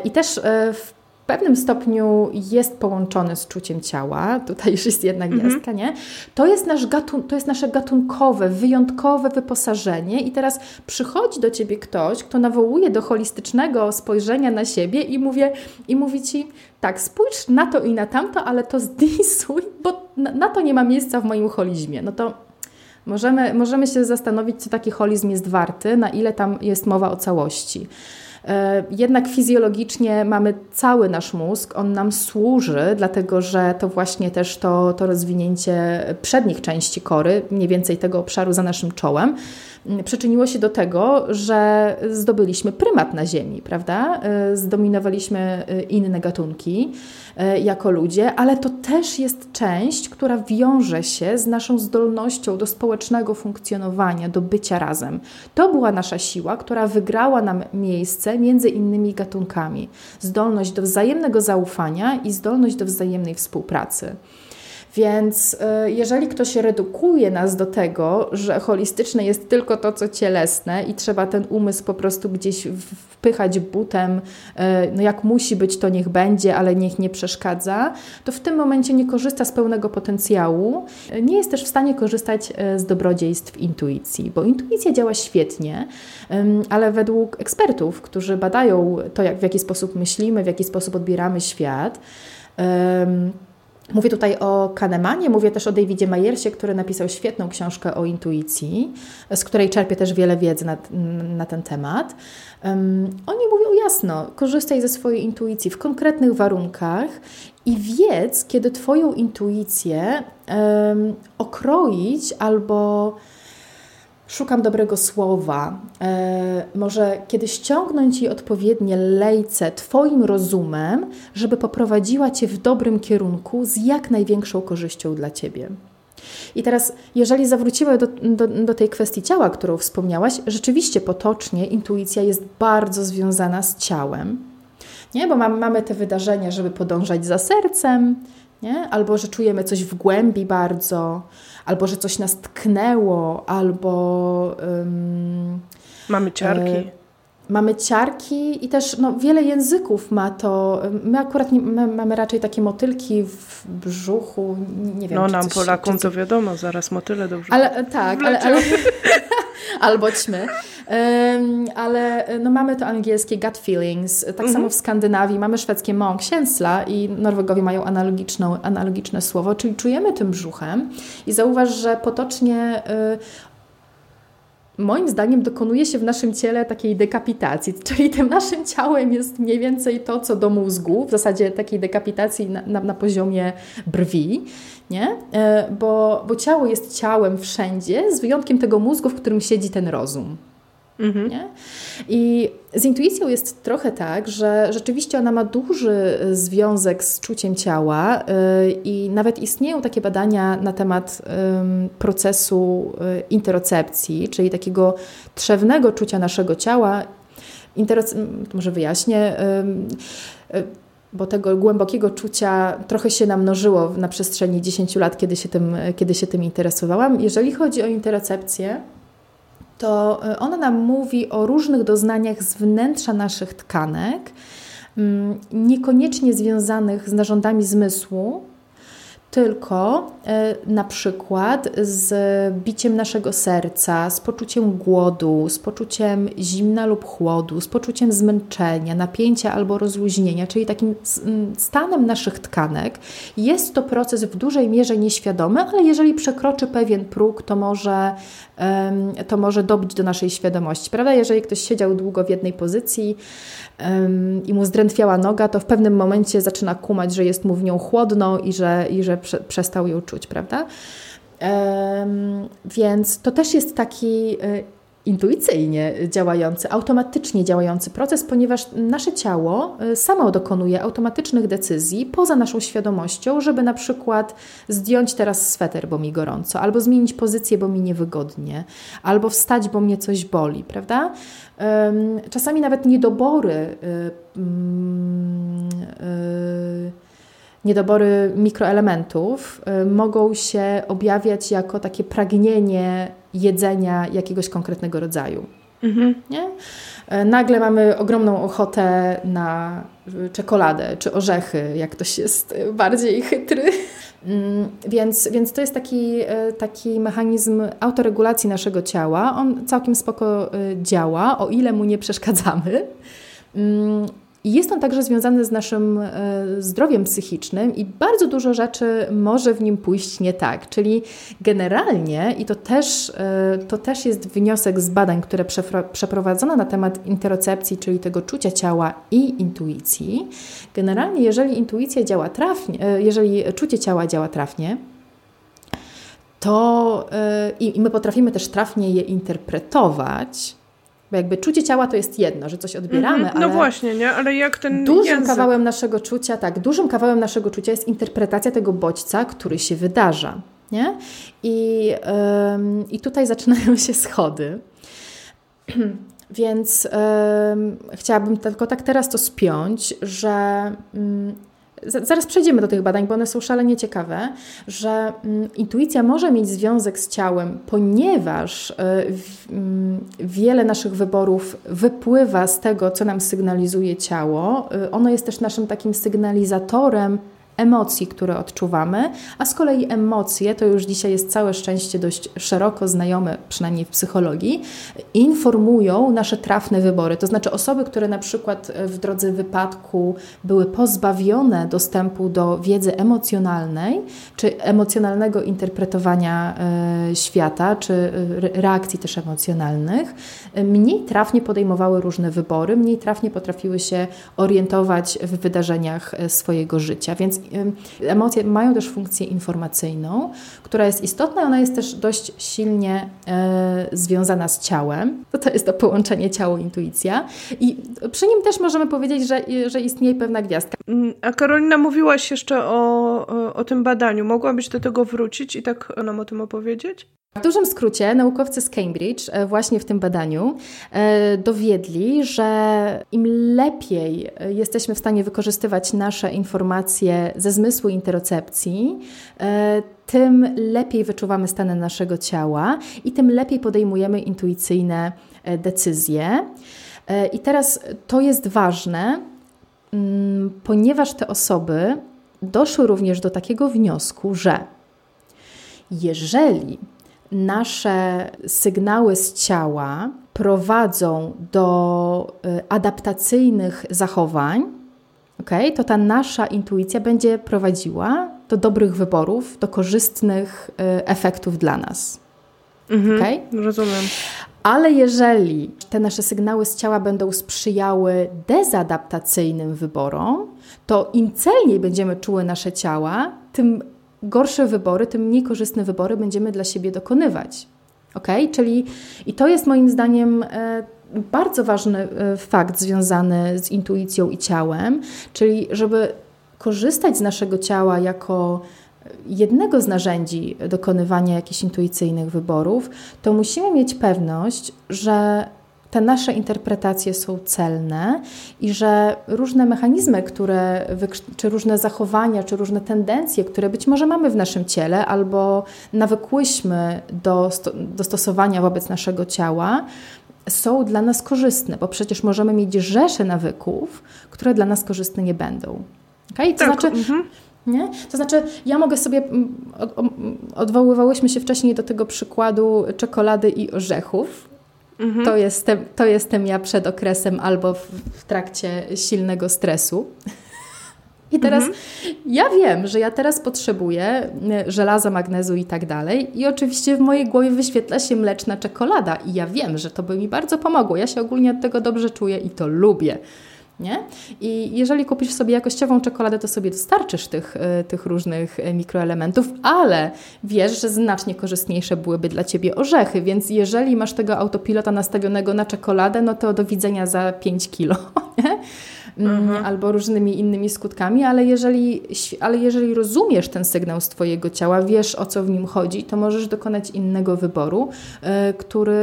B: I też w pewnym stopniu jest połączony z czuciem ciała, tutaj już jest jedna mhm. gwiazdka, nie? To jest, nasz gatun to jest nasze gatunkowe, wyjątkowe wyposażenie i teraz przychodzi do Ciebie ktoś, kto nawołuje do holistycznego spojrzenia na siebie i, mówię, i mówi Ci, tak, spójrz na to i na tamto, ale to zdisuj, bo na, na to nie ma miejsca w moim holizmie. No to możemy, możemy się zastanowić, co taki holizm jest warty, na ile tam jest mowa o całości. E, jednak fizjologicznie mamy cały nasz mózg, on nam służy, dlatego że to właśnie też to, to rozwinięcie przednich części kory, mniej więcej tego obszaru za naszym czołem, przyczyniło się do tego, że zdobyliśmy prymat na Ziemi, prawda? E, zdominowaliśmy e, inne gatunki e, jako ludzie, ale to też jest część, która wiąże się z naszą zdolnością do społecznego funkcjonowania, do bycia razem. To była nasza siła, która wygrała nam miejsce między innymi gatunkami. Zdolność do wzajemnego zaufania i zdolność do wzajemnej współpracy. Więc y, jeżeli ktoś redukuje nas do tego, że holistyczne jest tylko to, co cielesne i trzeba ten umysł po prostu gdzieś wpychać butem, y, no jak musi być, to niech będzie, ale niech nie przeszkadza, to w tym momencie nie korzysta z pełnego potencjału, nie jest też w stanie korzystać y, z dobrodziejstw intuicji, bo intuicja działa świetnie, ale według ekspertów, którzy badają to, jak, w jaki sposób myślimy, w jaki sposób odbieramy świat, Mówię tutaj o Kahnemanie, mówię też o Davidzie Mayersie, który napisał świetną książkę o intuicji, z której czerpię też wiele wiedzy na, na ten temat. Um, oni mówią jasno, korzystaj ze swojej intuicji w konkretnych warunkach i wiedz, kiedy Twoją intuicję um, okroić albo szukam dobrego słowa, e, może kiedy ściągnąć jej odpowiednie lejce Twoim rozumem, żeby poprowadziła Cię w dobrym kierunku z jak największą korzyścią dla Ciebie. I teraz, jeżeli zawrócimy do, do, do, tej kwestii ciała, którą wspomniałaś, rzeczywiście potocznie intuicja jest bardzo związana z ciałem. Nie? Bo mamy, mamy te wydarzenia, żeby podążać za sercem, nie? albo że czujemy coś w głębi bardzo, albo że coś nas tknęło, albo. Um,
A: mamy ciarki. E,
B: mamy ciarki i też no, wiele języków ma to. My akurat nie, my mamy raczej takie motylki w brzuchu, nie wiem.
A: No nam Polakom to wiadomo, zaraz motyle do brzuchu.
B: Ale, tak, ale, ale, (laughs) albo ćmy. Ale no, mamy to angielskie gut feelings, tak mhm. samo w Skandynawii mamy szwedzkie mąksięsla i Norwegowie mają analogiczną, analogiczne słowo, czyli czujemy tym brzuchem i zauważ, że potocznie y, moim zdaniem dokonuje się w naszym ciele takiej dekapitacji, (laughs) czyli tym naszym ciałem jest mniej więcej to, co do mózgu, w zasadzie takiej dekapitacji na, na, na poziomie brwi, nie? E, bo, bo ciało jest ciałem wszędzie, z wyjątkiem tego mózgu, w którym siedzi ten rozum. Mhm. Nie? I z intuicją jest trochę tak, że rzeczywiście ona ma duży związek z czuciem ciała yy, i nawet istnieją takie badania na temat procesu yy, interocepcji, czyli takiego trzewnego czucia naszego ciała. Interoc może wyjaśnię y, bo tego głębokiego czucia trochę się namnożyło na przestrzeni 10 lat, kiedy się tym, kiedy się tym interesowałam. Jeżeli chodzi o interocepcję, to e, ona nam mówi o różnych doznaniach z wnętrza naszych tkanek, mm, niekoniecznie związanych z narządami zmysłu, tylko e, na przykład z biciem naszego serca, z poczuciem głodu, z poczuciem zimna lub chłodu, z poczuciem zmęczenia, napięcia albo rozluźnienia, czyli takim stanem naszych tkanek. Jest to proces w dużej mierze nieświadomy, ale jeżeli przekroczy pewien próg, to może, to może dobić do naszej świadomości. Prawda? Jeżeli ktoś siedział długo w jednej pozycji i mu zdrętwiała noga, to w pewnym momencie zaczyna kumać, że jest mu w nią chłodno i że, i że prze, przestał ją czuć, prawda? Więc to też jest taki e, intuicyjnie działający, automatycznie działający proces, ponieważ nasze ciało e, samo dokonuje automatycznych decyzji poza naszą świadomością, żeby na przykład zdjąć teraz sweter, bo mi gorąco, albo zmienić pozycję, bo mi niewygodnie, albo wstać, bo mnie coś boli, prawda? Czasami nawet niedobory. Y, mm, y, niedobory mikroelementów y, mogą się objawiać jako takie pragnienie jedzenia jakiegoś konkretnego rodzaju. Mhm. Nie? E, nagle mamy ogromną ochotę na czekoladę czy orzechy, jak ktoś jest bardziej chytry. Mm, więc, więc to jest taki, e, taki mechanizm autoregulacji naszego ciała. On całkiem spoko działa, o ile mu nie przeszkadzamy. I jest on także związany z naszym e, zdrowiem psychicznym i bardzo dużo rzeczy może w nim pójść nie tak. Czyli generalnie, i to też, e, to też jest wniosek z badań, które przeprowadzono na temat interocepcji, czyli tego czucia ciała i intuicji. Generalnie, jeżeli intuicja działa trafnie, e, jeżeli czucie ciała działa trafnie, to i my potrafimy też trafnie je interpretować, bo jakby czucie ciała to jest jedno, że coś odbieramy, mm -hmm.
A: No ale właśnie, nie? Ale jak ten
B: Dużym
A: język...
B: kawałem naszego czucia, tak, dużym kawałem naszego czucia jest interpretacja tego bodźca, który się wydarza, nie? I, ym, i tutaj zaczynają się schody. (clears throat) Więc ym, chciałabym tylko tak teraz to spiąć, że ym, zaraz przejdziemy do tych badań, bo one są szalenie ciekawe, że mm, intuicja może mieć związek z ciałem, ponieważ y, mm, wiele naszych wyborów wypływa z tego, co nam sygnalizuje ciało. Y, ono jest też naszym takim sygnalizatorem emocji, które odczuwamy, a z kolei emocje, to już dzisiaj jest całe szczęście dość szeroko znajome, przynajmniej w psychologii, informują nasze trafne wybory. To znaczy osoby, które na przykład w drodze wypadku były pozbawione dostępu do wiedzy emocjonalnej, czy emocjonalnego interpretowania e, świata, czy e, reakcji też emocjonalnych, mniej trafnie podejmowały różne wybory, mniej trafnie potrafiły się orientować w wydarzeniach e, swojego życia. Więc emocje mają też funkcję informacyjną, która jest istotna ona jest też dość silnie e, związana z ciałem. To, to jest to połączenie ciało-intuicja. I przy nim też możemy powiedzieć, że, że istnieje pewna gwiazdka.
A: Mm, a Karolina, mówiłaś jeszcze o, o tym badaniu. Mogłabyś do tego wrócić i tak nam o tym opowiedzieć?
B: W dużym skrócie naukowcy z Cambridge e, właśnie w tym badaniu e, dowiedli, że im lepiej e, jesteśmy w stanie wykorzystywać nasze informacje ze zmysłu interocepcji, tym lepiej wyczuwamy stany naszego ciała i tym lepiej podejmujemy intuicyjne decyzje. I teraz to jest ważne, mm, ponieważ te osoby doszły również do takiego wniosku, że jeżeli nasze sygnały z ciała prowadzą do y, adaptacyjnych zachowań, okay, to ta nasza intuicja będzie prowadziła do dobrych wyborów, do korzystnych y, efektów dla nas.
A: Mhm, okay? Rozumiem.
B: Ale jeżeli te nasze sygnały z ciała będą sprzyjały dezadaptacyjnym wyborom, to im celniej będziemy czuły nasze ciała, tym gorsze wybory, tym mniej korzystne wybory będziemy dla siebie dokonywać. Ok? Czyli i to jest moim zdaniem e, bardzo ważny e, fakt związany z intuicją i ciałem, czyli żeby korzystać z naszego ciała jako jednego z narzędzi dokonywania jakichś intuicyjnych wyborów, to musimy mieć pewność, że te nasze interpretacje są celne i że różne mechanizmy, które, czy różne zachowania, czy różne tendencje, które być może mamy w naszym ciele albo nawykłyśmy do, do stosowania wobec naszego ciała, są dla nas korzystne, bo przecież możemy mieć rzesze nawyków, które dla nas korzystne nie będą. Okay? To tak. znaczy, mhm. Nie? To znaczy, ja mogę sobie, odwoływałyśmy się wcześniej do tego przykładu czekolady i orzechów, Mhm. To, jestem, to jestem ja przed okresem albo w, w trakcie silnego stresu. I teraz mhm. ja wiem, że ja teraz potrzebuję y, żelaza, magnezu i tak dalej. I oczywiście w mojej głowie wyświetla się mleczna czekolada. I ja wiem, że to by mi bardzo pomogło. Ja się ogólnie od tego dobrze czuję i to lubię. Nie? I jeżeli kupisz sobie jakościową czekoladę, to sobie dostarczysz tych, e, tych różnych e, mikroelementów, ale wiesz, że znacznie korzystniejsze byłyby dla Ciebie orzechy, więc jeżeli masz tego autopilota nastawionego na czekoladę, no to do widzenia za 5 kilo. (laughs) Nie? Mhm. albo różnymi innymi skutkami, ale jeżeli, ale jeżeli rozumiesz ten sygnał z Twojego ciała, wiesz o co w nim chodzi, to możesz dokonać innego wyboru, e, który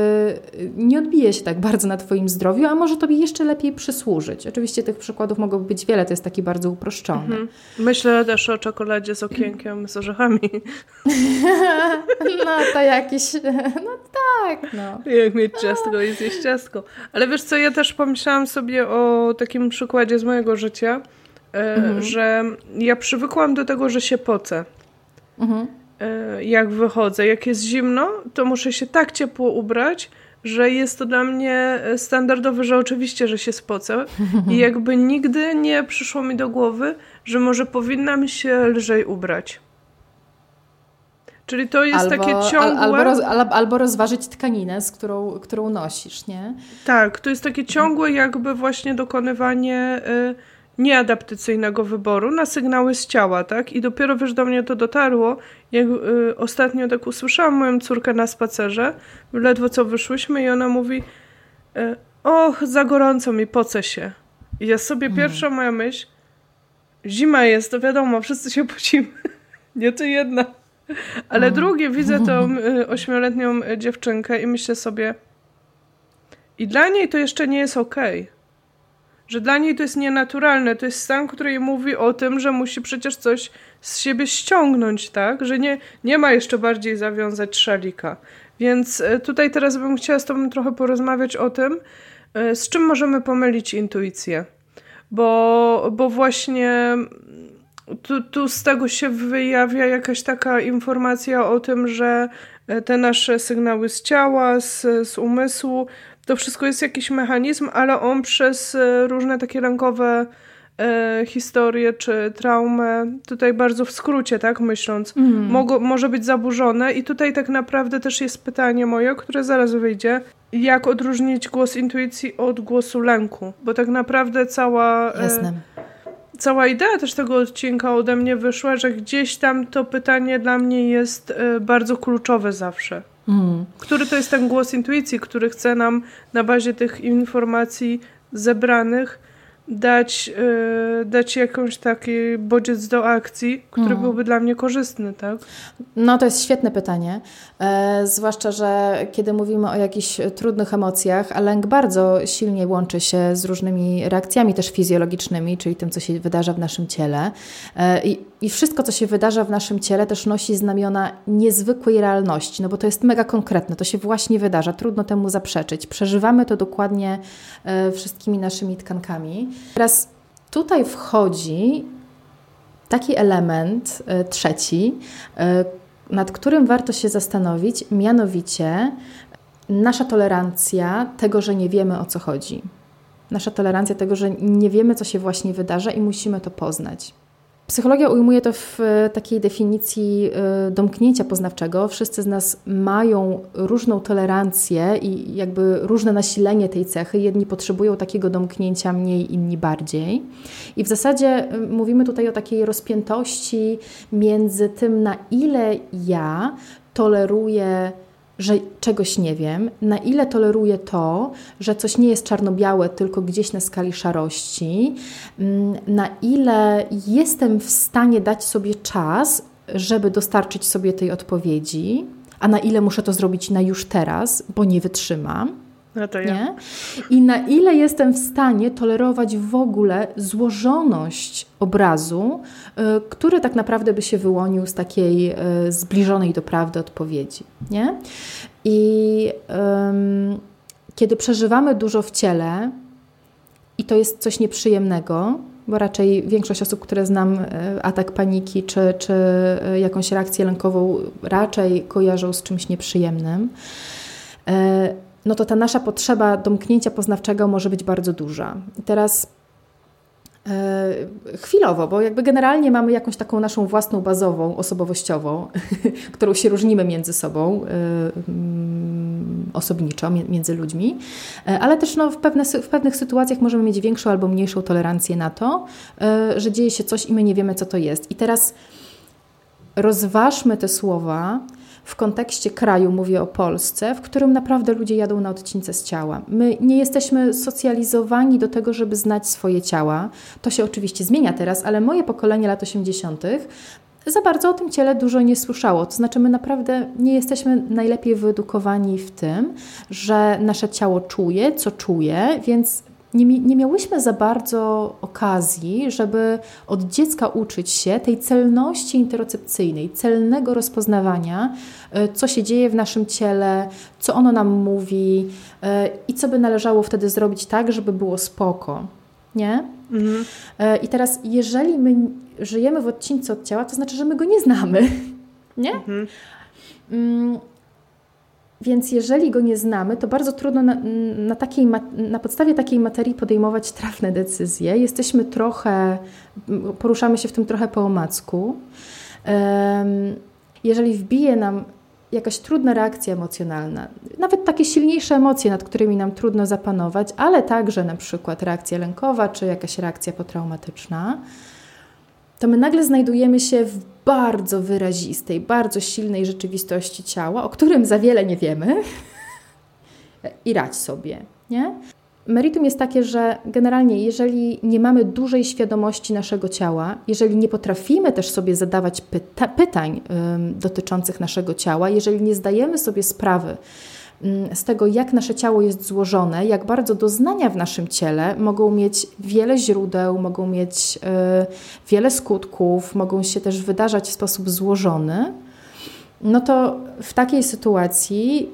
B: nie odbije się tak bardzo na Twoim zdrowiu, a może Tobie jeszcze lepiej przysłużyć. Oczywiście tych przykładów mogą być wiele, to jest taki bardzo uproszczony. Mhm.
A: Myślę też o czekoladzie z okienkiem z orzechami. (laughs)
B: no to jakiś, (laughs) no tak, no.
A: Jak mieć ciastko i zjeść ciastko. Ale wiesz co, ja też pomyślałam sobie o takim przykładzie z mojego życia, e, mhm. że ja przywykłam do tego, że się pocę. Mhm. E, jak wychodzę. Jak jest zimno, to muszę się tak ciepło ubrać, że jest to dla mnie standardowe, że oczywiście, że się spocę. I (laughs) jakby nigdy nie przyszło mi do głowy, że może powinnam się lżej ubrać. Czyli to jest albo, takie ciągłe...
B: Albo, roz, albo rozważyć tkaninę, z którą, którą nosisz, nie?
A: Tak, to jest takie ciągłe jakby właśnie dokonywanie y, nieadaptacyjnego wyboru na sygnały z ciała, tak? I dopiero wiesz, do mnie to dotarło, jak y, ostatnio tak usłyszałam moją córkę na spacerze, ledwo co wyszłyśmy i ona mówi y, och, za gorąco mi, poce się. I ja sobie, hmm. pierwsza moja myśl, zima jest, to wiadomo, wszyscy się pocimy. (laughs) Nie ty jedna. Ale drugie, widzę tą y, ośmioletnią dziewczynkę i myślę sobie, i dla niej to jeszcze nie jest okej. Okay. Że dla niej to jest nienaturalne. To jest stan, który mówi o tym, że musi przecież coś z siebie ściągnąć, tak? Że nie, nie ma jeszcze bardziej zawiązać szalika. Więc y, tutaj teraz bym chciała z Tobą trochę porozmawiać o tym, y, z czym możemy pomylić intuicję. Bo, bo właśnie tu, tu z tego się wyjawia jakaś taka informacja o tym, że e, te nasze sygnały z ciała, z, z umysłu, to wszystko jest jakiś mechanizm, ale on przez e, różne takie lękowe e, historie czy traumę, tutaj bardzo w skrócie, tak myśląc, mm. Mogo, może być zaburzone. I tutaj tak naprawdę też jest pytanie moje, które zaraz wyjdzie. Jak odróżnić głos intuicji od głosu lęku? Bo tak naprawdę cała.
B: E, Jasne.
A: Cała idea też tego odcinka ode mnie wyszła, że gdzieś tam to pytanie dla mnie jest y, bardzo kluczowe zawsze. Mm. Który to jest ten głos intuicji, który chce nam na bazie tych informacji zebranych dać, yy, dać jakąś taki bodziec do akcji, który mm. byłby dla mnie korzystny, tak?
B: No to jest świetne pytanie. E, zwłaszcza, że kiedy mówimy o jakichś trudnych emocjach, a lęk bardzo silnie łączy się z różnymi reakcjami też fizjologicznymi, czyli tym, co się wydarza w naszym ciele. E, i, I wszystko, co się wydarza w naszym ciele, też nosi znamiona niezwykłej realności, no bo to jest mega konkretne, to się właśnie wydarza, trudno temu zaprzeczyć. Przeżywamy to dokładnie e, wszystkimi naszymi tkankami. Teraz tutaj wchodzi taki element trzeci, nad którym warto się zastanowić, mianowicie nasza tolerancja tego, że nie wiemy o co chodzi. Nasza tolerancja tego, że nie wiemy, co się właśnie wydarza i musimy to poznać. Psychologia ujmuje to w e, takiej definicji e, domknięcia poznawczego. Wszyscy z nas mają różną tolerancję i jakby różne nasilenie tej cechy. Jedni potrzebują takiego domknięcia mniej, inni bardziej. I w zasadzie e, mówimy tutaj o takiej rozpiętości między tym, na ile ja toleruję że czegoś nie wiem, na ile toleruję to, że coś nie jest czarno-białe, tylko gdzieś na skali szarości, mm, na ile jestem w stanie dać sobie czas, żeby dostarczyć sobie tej odpowiedzi, a na ile muszę to zrobić na już teraz, bo nie wytrzymam.
A: No to ja. Nie?
B: I na ile jestem w stanie tolerować w ogóle złożoność obrazu, y, który tak naprawdę by się wyłonił z takiej y, zbliżonej do prawdy odpowiedzi. Nie? I um, kiedy przeżywamy dużo w ciele, i to jest coś nieprzyjemnego, bo raczej większość osób, które znam, y, atak paniki czy, czy jakąś reakcję lękową, raczej kojarzą z czymś nieprzyjemnym no to ta nasza potrzeba domknięcia poznawczego może być bardzo duża. I teraz e, chwilowo, bo jakby generalnie mamy jakąś taką naszą własną bazową, osobowościową, (laughs) którą się różnimy między sobą, e, mm, osobniczo, między ludźmi, e, ale też no, w, pewne, w pewnych sytuacjach możemy mieć większą albo mniejszą tolerancję na to, że dzieje się coś i my nie wiemy, co to jest. I teraz rozważmy te słowa, w kontekście kraju, mówię o Polsce, w którym naprawdę ludzie jadą na odcince z ciała. My nie jesteśmy socjalizowani do tego, żeby znać swoje ciała. To się oczywiście zmienia teraz, ale moje pokolenie lat 80. za bardzo o tym ciele dużo nie słyszało. To znaczy, my naprawdę nie jesteśmy najlepiej wyedukowani w tym, że nasze ciało czuje, co czuje, więc nie, nie miałyśmy za bardzo okazji, żeby od dziecka uczyć się tej celności interocepcyjnej, celnego rozpoznawania, e, co się dzieje w naszym ciele, co ono nam mówi e, i co by należało wtedy zrobić tak, żeby było spoko. Nie? Mhm. E, I teraz, jeżeli my żyjemy w odcinku od ciała, to znaczy, że my go nie znamy. (laughs) Nie? Mhm. Więc jeżeli go nie znamy, to bardzo trudno na, na, takiej, na podstawie takiej materii podejmować trafne decyzje. Jesteśmy trochę, poruszamy się w tym trochę po omacku. Jeżeli wbije nam jakaś trudna reakcja emocjonalna, nawet takie silniejsze emocje, nad którymi nam trudno zapanować, ale także na przykład reakcja lękowa czy jakaś reakcja potraumatyczna, to my nagle znajdujemy się w bardzo wyrazistej, bardzo silnej rzeczywistości ciała, o którym za wiele nie wiemy (laughs) i radź sobie, nie? Meritum jest takie, że generalnie, jeżeli nie mamy dużej świadomości naszego ciała, jeżeli nie potrafimy też sobie zadawać pyta pytań ym, dotyczących naszego ciała, jeżeli nie zdajemy sobie sprawy, z tego, jak nasze ciało jest złożone, jak bardzo doznania w naszym ciele mogą mieć wiele źródeł, mogą mieć y, wiele skutków, mogą się też wydarzać w sposób złożony, no to w takiej sytuacji,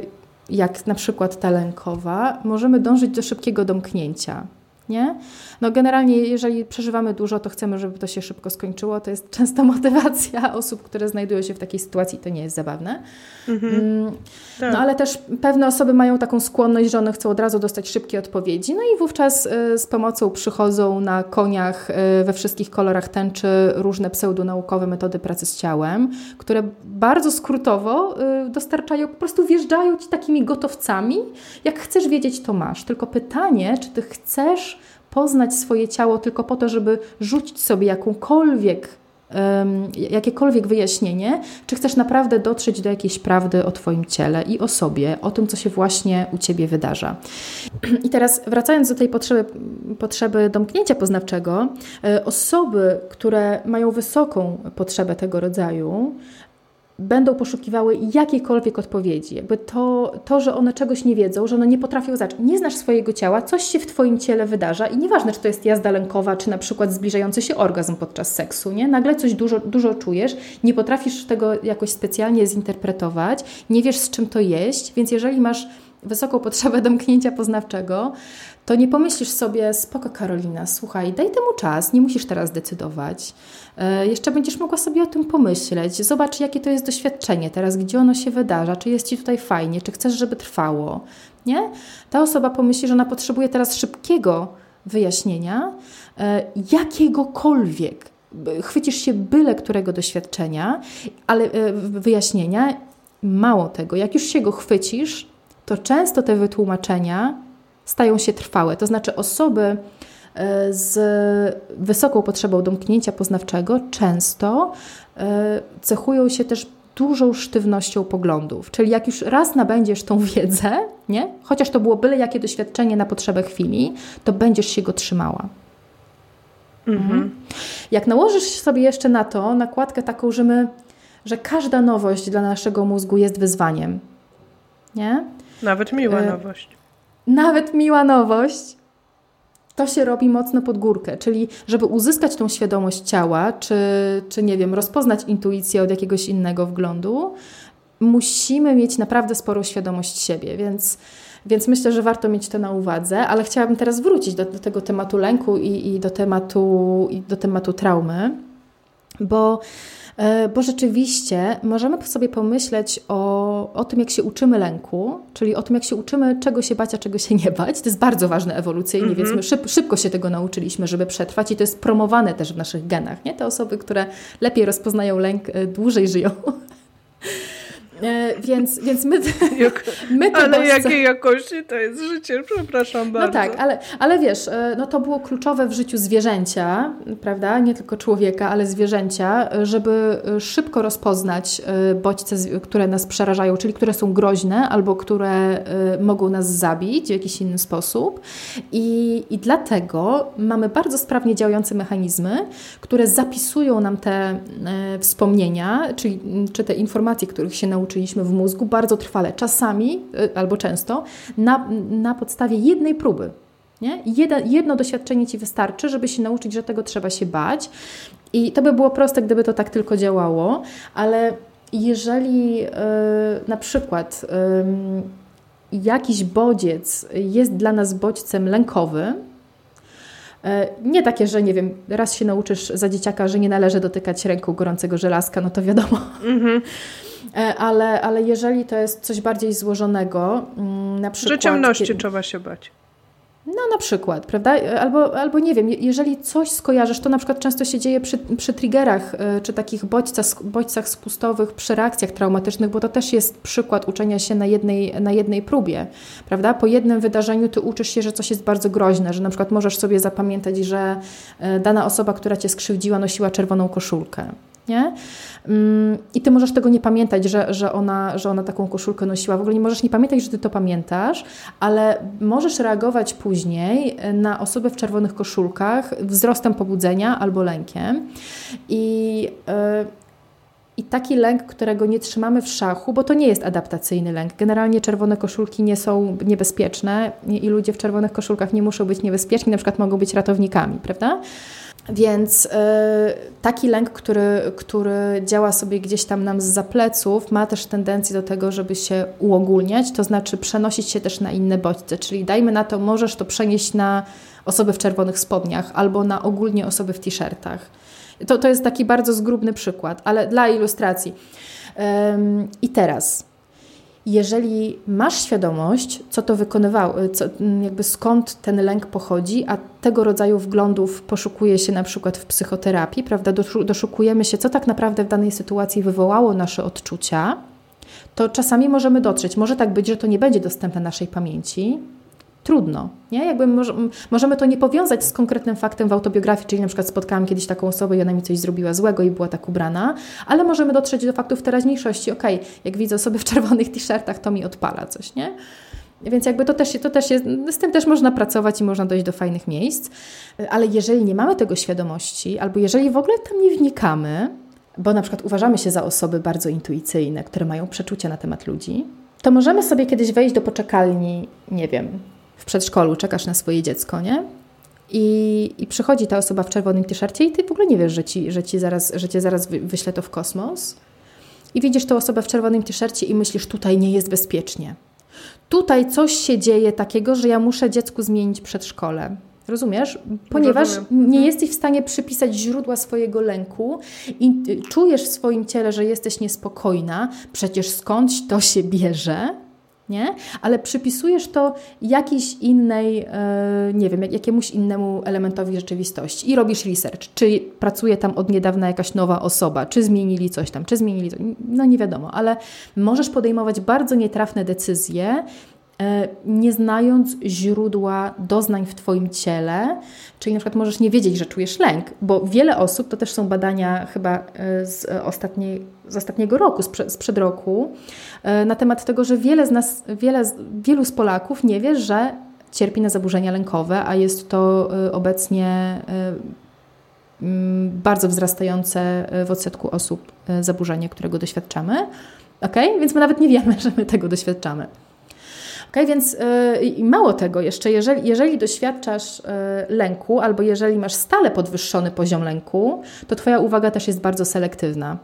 B: y, jak na przykład ta lękowa, możemy dążyć do szybkiego domknięcia No generalnie, jeżeli przeżywamy dużo, to chcemy, żeby to się szybko skończyło. To jest często (laughs) motywacja osób, które znajdują się w takiej sytuacji. To nie jest zabawne. Mhm. Mm, tak. No ale też pewne osoby mają taką skłonność, że one chcą od razu dostać szybkie odpowiedzi. No i wówczas y, z pomocą przychodzą na koniach y, we wszystkich kolorach tęczy różne pseudonaukowe metody pracy z ciałem, które bardzo skrótowo y, dostarczają, po prostu wjeżdżają Ci takimi gotowcami. Jak chcesz wiedzieć, to masz. Tylko pytanie, czy Ty chcesz poznać swoje ciało tylko po to, żeby rzucić sobie jakąkolwiek jakiekolwiek wyjaśnienie, czy chcesz naprawdę dotrzeć do jakiejś prawdy o Twoim ciele i o sobie, o tym, co się właśnie u Ciebie wydarza. (clears throat) I teraz wracając do tej potrzeby, potrzeby domknięcia poznawczego, e, osoby, które mają wysoką potrzebę tego rodzaju, będą poszukiwały jakiejkolwiek odpowiedzi. Jakby to, to, że one czegoś nie wiedzą, że one nie potrafią zacząć. Nie znasz swojego ciała, coś się w Twoim ciele wydarza i nieważne, czy to jest jazda lękowa, czy na przykład zbliżający się orgazm podczas seksu, nie? Nagle coś dużo, dużo czujesz, nie potrafisz tego jakoś specjalnie zinterpretować, nie wiesz z czym to jeść, więc jeżeli masz wysoką potrzebę (laughs) domknięcia poznawczego, to nie pomyślisz sobie, spoko Karolina, słuchaj, daj temu czas, nie musisz teraz decydować. E, jeszcze będziesz mogła sobie o tym pomyśleć. Zobacz, jakie to jest doświadczenie teraz, gdzie ono się wydarza, czy jest Ci tutaj fajnie, czy chcesz, żeby trwało. Nie? Ta osoba pomyśli, że ona potrzebuje teraz szybkiego wyjaśnienia, e, jakiegokolwiek. Chwycisz się byle którego doświadczenia, ale e, wyjaśnienia, mało tego, jak już się go chwycisz, to często te wytłumaczenia stają się trwałe. To znaczy osoby e, z wysoką potrzebą domknięcia poznawczego często e, cechują się też dużą sztywnością poglądów. Czyli jak już raz nabędziesz tą wiedzę, nie? chociaż to było byle jakie doświadczenie na potrzebę chwili, to będziesz się go trzymała. Mhm. mhm. Jak nałożysz sobie jeszcze na to nakładkę taką, że my, że każda nowość dla naszego mózgu jest wyzwaniem, nie?
A: Nawet miła e, nowość.
B: Nawet miła nowość. To się robi mocno pod górkę, czyli żeby uzyskać tą świadomość ciała, czy, czy nie wiem, rozpoznać intuicję od jakiegoś innego wglądu, musimy mieć naprawdę sporą świadomość siebie, więc, więc myślę, że warto mieć to na uwadze, ale chciałabym teraz wrócić do, do tego tematu lęku i, i, do tematu, i do tematu traumy, bo bo rzeczywiście możemy sobie pomyśleć o, o tym, jak się uczymy lęku, czyli o tym, jak się uczymy, czego się bać, a czego się nie bać. To jest bardzo ważne ewolucyjnie, mm -hmm. więc my szyb, szybko się tego nauczyliśmy, żeby przetrwać i to jest promowane też w naszych genach. Nie? Te osoby, które lepiej rozpoznają lęk, e, dłużej żyją. (laughs) E, więc, więc my, (laughs)
A: my to Ale bodźce... jakiej jakości to jest życie? Przepraszam bardzo.
B: No tak, ale, ale wiesz, e, no to było kluczowe w życiu zwierzęcia, prawda? Nie tylko człowieka, ale zwierzęcia, żeby szybko rozpoznać e, bodźce, które nas przerażają, czyli które są groźne albo które mogą nas zabić w jakiś inny sposób. I, i dlatego mamy bardzo sprawnie działające mechanizmy, które zapisują nam te wspomnienia, czyli czy te informacje, których się nauczyliśmy, uczyliśmy w mózgu bardzo trwale, czasami y, albo często na, na podstawie jednej próby. Nie? Jedno, doświadczenie Ci wystarczy, żeby się nauczyć, że tego trzeba się bać. I to by było proste, gdyby to tak tylko działało, ale jeżeli yy, na przykład yy, jakiś bodziec jest dla nas bodźcem lękowym, y, nie takie, że nie wiem, raz się nauczysz za dzieciaka, że nie należy dotykać ręką gorącego żelazka, no to wiadomo. Mm -hmm. E, ale, ale jeżeli to jest coś bardziej złożonego, mm, na przykład...
A: Że ciemności kiedy... trzeba się bać.
B: No na przykład, prawda? Albo, albo nie wiem, jeżeli coś skojarzysz, to na przykład często się dzieje przy, przy triggerach, e, czy takich bodźcach, bodźcach spustowych, przy reakcjach traumatycznych, bo to też jest przykład uczenia się na jednej, na jednej próbie, prawda? Po jednym wydarzeniu ty uczysz się, że coś jest bardzo groźne, że na przykład możesz sobie zapamiętać, że e, dana osoba, która cię skrzywdziła, nosiła czerwoną koszulkę nie? Mm, I ty możesz tego nie pamiętać, że, że, ona, że ona taką koszulkę nosiła. W ogóle nie możesz nie pamiętać, że ty to pamiętasz, ale możesz reagować później na osobę w czerwonych koszulkach wzrostem pobudzenia albo lękiem. I, yy, i taki lęk, którego nie trzymamy w szachu, bo to nie jest adaptacyjny lęk. Generalnie czerwone koszulki nie są niebezpieczne i ludzie w czerwonych koszulkach nie muszą być niebezpieczni, na przykład mogą być ratownikami, prawda? Więc y, taki lęk, który, który działa sobie gdzieś tam nam z zapleców, ma też tendencję do tego, żeby się uogólniać, to znaczy przenosić się też na inne bodźce. Czyli dajmy na to, możesz to przenieść na osoby w czerwonych spodniach albo na ogólnie osoby w t-shirtach. To, to jest taki bardzo zgrubny przykład, ale dla ilustracji. I teraz jeżeli masz świadomość, co to wykonywało, co, jakby skąd ten lęk pochodzi, a tego rodzaju wglądów poszukuje się na przykład w psychoterapii, prawda? Doszukujemy się, co tak naprawdę w danej sytuacji wywołało nasze odczucia, to czasami możemy dotrzeć. Może tak być, że to nie będzie dostępne naszej pamięci, trudno. Nie? Jakby może, możemy to nie powiązać z konkretnym faktem w autobiografii, czyli na przykład spotkałam kiedyś taką osobę i ona mi coś zrobiła złego i była tak ubrana, ale możemy dotrzeć do faktów teraźniejszości. Okej, okay, jak widzę osoby w czerwonych t-shirtach, to mi odpala coś, nie? Więc jakby to też, to też jest, z tym też można pracować i można dojść do fajnych miejsc, ale jeżeli nie mamy tego świadomości, albo jeżeli w ogóle tam nie wnikamy, bo na przykład uważamy się za osoby bardzo intuicyjne, które mają przeczucia na temat ludzi, to możemy sobie kiedyś wejść do poczekalni, nie wiem, w przedszkolu, czekasz na swoje dziecko, nie? I, I przychodzi ta osoba w czerwonym t-shircie i ty w ogóle nie wiesz, że ci, że ci zaraz, że cię zaraz wyśle to w kosmos. I widzisz tę osobę w czerwonym t-shircie i myślisz, tutaj nie jest bezpiecznie. Tutaj coś się dzieje takiego, że ja muszę dziecku zmienić przedszkole. Rozumiesz? Ponieważ Rozumiem. nie mhm. jesteś w stanie przypisać źródła swojego lęku i czujesz w swoim ciele, że jesteś niespokojna, przecież skądś to się bierze, nie? ale przypisujesz to jakiejś innej, e, nie wiem, jakiemuś innemu elementowi rzeczywistości i robisz research, czy pracuje tam od niedawna jakaś nowa osoba, czy zmienili coś tam, czy zmienili no nie wiadomo, ale możesz podejmować bardzo nietrafne decyzje, nie znając źródła doznań w Twoim ciele, czyli na przykład możesz nie wiedzieć, że czujesz lęk, bo wiele osób, to też są badania chyba e, z, ostatniej, z ostatniego roku, sprzed, roku, E, na temat tego, że wiele z nas, wiele, wielu z Polaków nie wie, że cierpi na zaburzenia lękowe, a jest to e, obecnie e, bardzo wzrastające w odsetku osób zaburzenie, którego doświadczamy. Ok? Więc my nawet nie wiemy, (laughs) że my tego doświadczamy. Ok, więc yy, mało tego jeszcze, jeżeli, jeżeli doświadczasz yy, lęku albo jeżeli masz stale podwyższony poziom lęku, to Twoja uwaga też jest bardzo selektywna.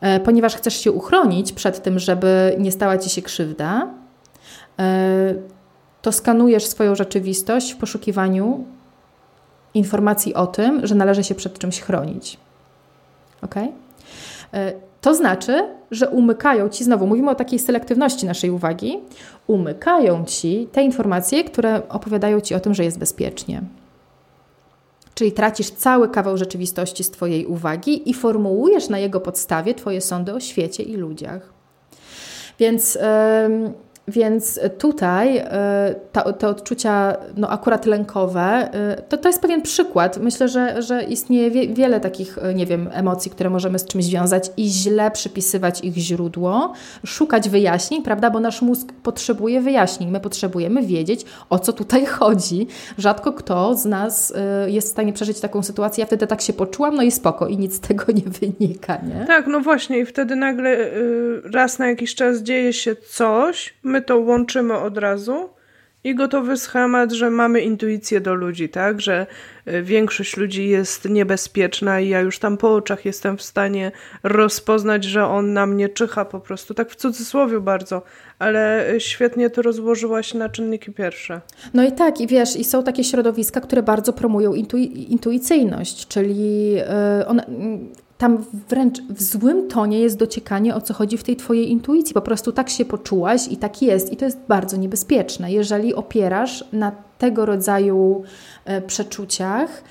B: E, ponieważ chcesz się uchronić przed tym, żeby nie stała ci się krzywda, e, to skanujesz swoją rzeczywistość w poszukiwaniu informacji o tym, że należy się przed czymś chronić. Ok? To znaczy, że umykają ci, znowu mówimy o takiej selektywności naszej uwagi, umykają ci te informacje, które opowiadają ci o tym, że jest bezpiecznie. Czyli tracisz cały kawał rzeczywistości z Twojej uwagi i formułujesz na jego podstawie Twoje sądy o świecie i ludziach. Więc... Więc tutaj e, te odczucia, no akurat lękowe, e, to, to jest pewien przykład. Myślę, że, że istnieje wie, wiele takich, e, nie wiem, emocji, które możemy z czymś wiązać i źle przypisywać ich źródło, szukać wyjaśnień, prawda? Bo nasz mózg potrzebuje wyjaśnień. My potrzebujemy wiedzieć, o co tutaj (laughs) chodzi. Rzadko kto z nas jest w stanie przeżyć taką sytuację. Ja wtedy tak się poczułam, no i spoko, i nic z tego nie wynika, nie?
A: Tak, no właśnie, i wtedy nagle raz na jakiś czas dzieje się coś, my to łączymy od razu i gotowy schemat, że mamy intuicję do ludzi, tak? Że y, większość ludzi jest niebezpieczna i ja już tam po oczach jestem w stanie rozpoznać, że on na mnie czyha po prostu, tak w cudzysłowie bardzo, ale y, świetnie to rozłożyłaś na czynniki pierwsze.
B: No i tak, i wiesz, i są takie środowiska, które bardzo promują intuicyjność, czyli y, one, tam wręcz w złym tonie jest dociekanie, o co chodzi w tej Twojej intuicji. Po prostu tak się poczułaś i tak jest. I to jest bardzo niebezpieczne, jeżeli opierasz na tego rodzaju e, przeczuciach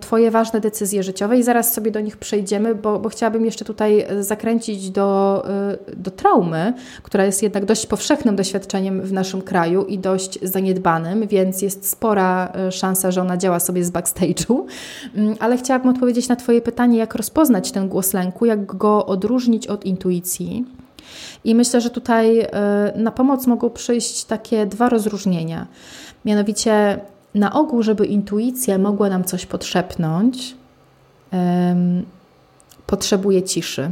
B: twoje ważne decyzje życiowe i zaraz sobie do nich przejdziemy, bo, bo chciałabym jeszcze tutaj zakręcić do, e, do traumy, która jest jednak dość powszechnym doświadczeniem w naszym kraju i dość zaniedbanym, więc jest spora e, szansa, że ona działa sobie z backstage'u. Mm, ale chciałabym odpowiedzieć na Twoje pytanie, jak rozpoznać ten głos lęku, jak go odróżnić od intuicji. I myślę, że tutaj na pomoc mogą przyjść takie dwa rozróżnienia. Mianowicie na ogół, żeby intuicja mogła nam coś podszepnąć, um, potrzebuje ciszy,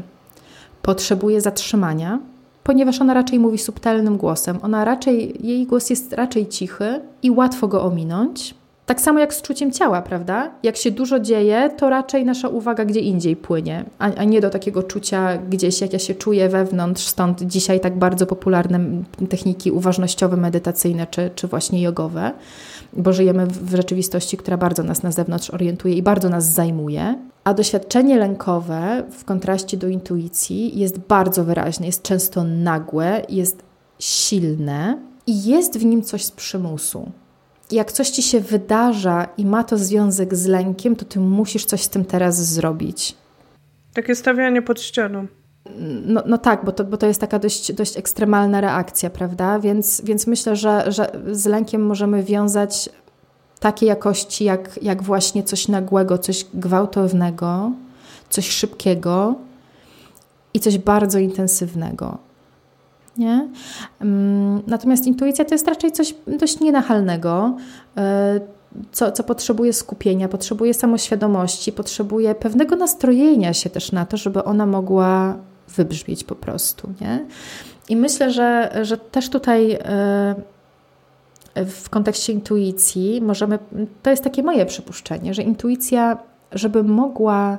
B: potrzebuje zatrzymania, ponieważ ona raczej mówi subtelnym głosem. Ona raczej, jej głos jest raczej cichy i łatwo go ominąć. Tak samo jak z czuciem ciała, prawda? Jak się dużo dzieje, to raczej nasza uwaga gdzie indziej płynie, a, a, nie do takiego czucia gdzieś, jak ja się czuję wewnątrz. Stąd dzisiaj tak bardzo popularne techniki uważnościowe, medytacyjne czy, czy właśnie jogowe bo żyjemy w rzeczywistości, która bardzo nas na zewnątrz orientuje i bardzo nas zajmuje. A doświadczenie lękowe w kontraście do intuicji jest bardzo wyraźne, jest często nagłe, jest silne i jest w nim coś z przymusu. Jak coś ci się wydarza i ma to związek z lękiem, to ty musisz coś z tym teraz zrobić.
A: Takie stawianie pod ścianą.
B: No, no tak, bo to, bo to jest taka dość, dość ekstremalna reakcja, prawda? Więc, więc myślę, że, że z lękiem możemy wiązać takie jakości, jak, jak właśnie coś nagłego, coś gwałtownego, coś szybkiego i coś bardzo intensywnego. Nie? Natomiast intuicja to jest raczej coś dość nienachalnego, e, co, co potrzebuje skupienia, potrzebuje samoświadomości, potrzebuje pewnego nastrojenia się też na to, żeby ona mogła wybrzmieć po prostu. Nie? I myślę, że, że też tutaj e, w kontekście intuicji możemy, to jest takie moje przypuszczenie, że intuicja, żeby mogła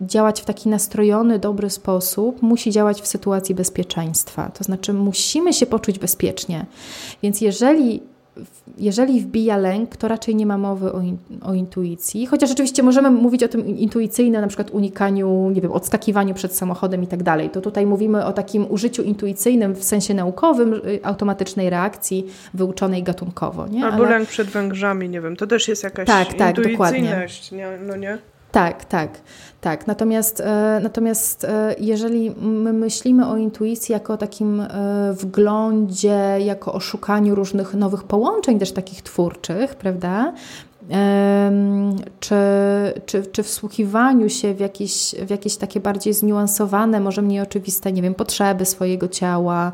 B: działać w taki nastrojony, dobry sposób, musi działać w sytuacji bezpieczeństwa. To znaczy, musimy się poczuć bezpiecznie. Więc jeżeli jeżeli wbija lęk, to raczej nie ma mowy o, in, o, intuicji. Chociaż rzeczywiście możemy mówić o tym intuicyjnym, na przykład unikaniu, nie wiem, odskakiwaniu przed samochodem i tak dalej. To tutaj mówimy o takim użyciu intuicyjnym w sensie naukowym, y, automatycznej reakcji wyuczonej gatunkowo. Nie?
A: Albo Ale... lęk przed węgrzami, nie wiem, to też jest jakaś tak, tak, intuicyjność, dokładnie. Nie, no nie?
B: Tak, tak, tak. Natomiast, e, natomiast e, jeżeli my myślimy o intuicji jako o takim e, wglądzie, jako o szukaniu różnych nowych połączeń też takich twórczych, prawda, czy, czy, czy wsłuchiwaniu się w jakieś, w jakieś takie bardziej zniuansowane, może mniej oczywiste, nie wiem, potrzeby swojego ciała,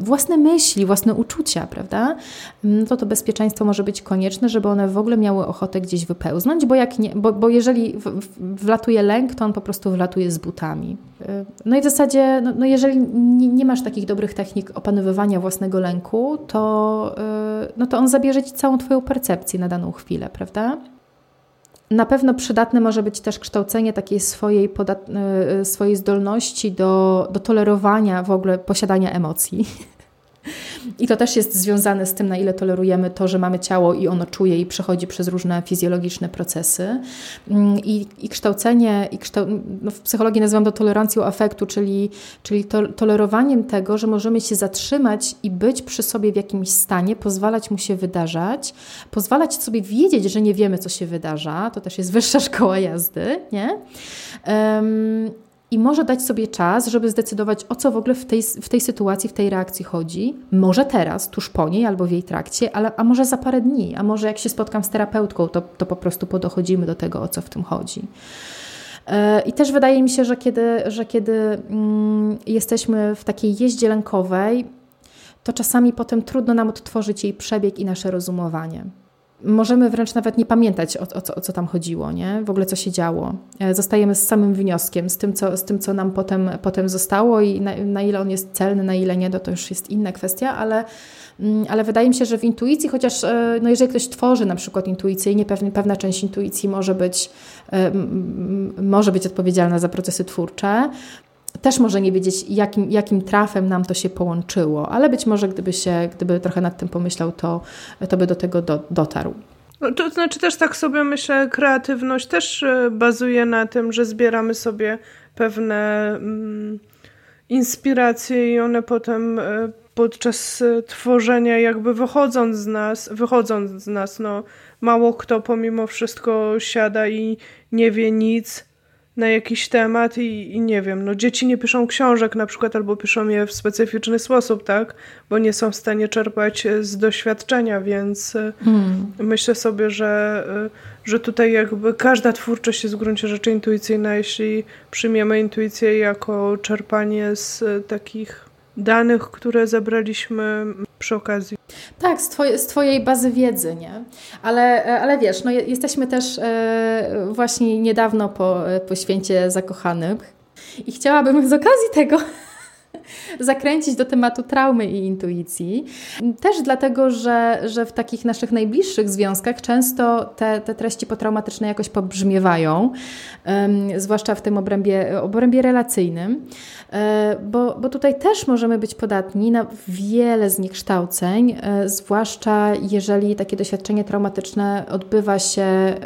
B: własne myśli, własne uczucia, prawda? To to bezpieczeństwo może być konieczne, żeby one w ogóle miały ochotę gdzieś wypełznąć, bo, jak nie, bo, bo jeżeli w, w, wlatuje lęk, to on po prostu wlatuje z butami. No i w zasadzie, no, no jeżeli nie, nie, masz takich dobrych technik opanowywania własnego lęku, to, y, no to on zabierze ci całą Twoją percepcję na daną chwilę, prawda? Na pewno przydatne może być też kształcenie takiej swojej, podat- y, swojej zdolności do, do tolerowania w ogóle posiadania emocji. (laughs) I to też jest związane z tym, na ile tolerujemy to, że mamy ciało i ono czuje i przechodzi przez różne fizjologiczne procesy. Mm, I, i kształcenie, i kształ... no w psychologii nazywam to tolerancją afektu, czyli, czyli to, tolerowaniem tego, że możemy się zatrzymać i być przy sobie w jakimś stanie, pozwalać mu się wydarzać, pozwalać sobie wiedzieć, że nie wiemy, co się wydarza. To też jest wyższa (laughs) szkoła jazdy, nie? Um, i może dać sobie czas, żeby zdecydować, o co w ogóle w tej, w tej sytuacji, w tej reakcji chodzi. Może teraz, tuż po niej albo w jej trakcie, ale, a może za parę dni, a może jak się spotkam z terapeutką, to, to po prostu podochodzimy do tego, o co w tym chodzi. E, I też wydaje mi się, że kiedy, że kiedy mm, jesteśmy w takiej jeździe lękowej, to czasami potem trudno nam odtworzyć jej przebieg i nasze rozumowanie możemy wręcz nawet nie pamiętać, o, o, co, o, co, tam chodziło, nie? w ogóle co się działo. E, zostajemy z samym wnioskiem, z tym, co, z tym, co nam potem, potem zostało i na, na ile on jest celny, na ile nie, to, to już jest inna kwestia, ale, mm, ale wydaje mi się, że w intuicji, chociaż e, no jeżeli ktoś tworzy na przykład intuicyjnie, pewna, pewna część intuicji może być, e, może być odpowiedzialna za procesy twórcze, też może nie wiedzieć, jakim, jakim trafem nam to się połączyło, ale być może gdyby się, gdyby trochę nad tym pomyślał, to, to by do tego do, dotarł.
A: No, to znaczy też tak sobie myślę, kreatywność też e, bazuje na tym, że zbieramy sobie pewne mm, inspiracje i one potem e, podczas e, tworzenia jakby wychodząc z nas, wychodząc z nas, no mało kto pomimo wszystko siada i nie wie nic, na jakiś temat i, i, nie wiem, no dzieci nie piszą książek na przykład albo piszą je w specyficzny sposób, tak? Bo nie są w stanie czerpać e, z doświadczenia, więc e, hmm. myślę sobie, że, e, że tutaj jakby każda twórczość jest w gruncie rzeczy intuicyjna, jeśli przyjmiemy intuicję jako czerpanie z takich danych, które zebraliśmy przy okazji.
B: Tak, z, twoje, z Twojej bazy wiedzy, nie? Ale, e, ale wiesz, no jesteśmy też e, właśnie niedawno po, po święcie zakochanych i chciałabym z okazji tego (laughs) zakręcić do tematu traumy i intuicji. Też dlatego, że, że w takich naszych najbliższych związkach często te, te treści potraumatyczne jakoś pobrzmiewają, um, zwłaszcza w tym obrębie, obrębie relacyjnym, e, bo, bo tutaj też możemy być podatni na wiele zniekształceń, e, zwłaszcza jeżeli takie doświadczenie traumatyczne odbywa się e,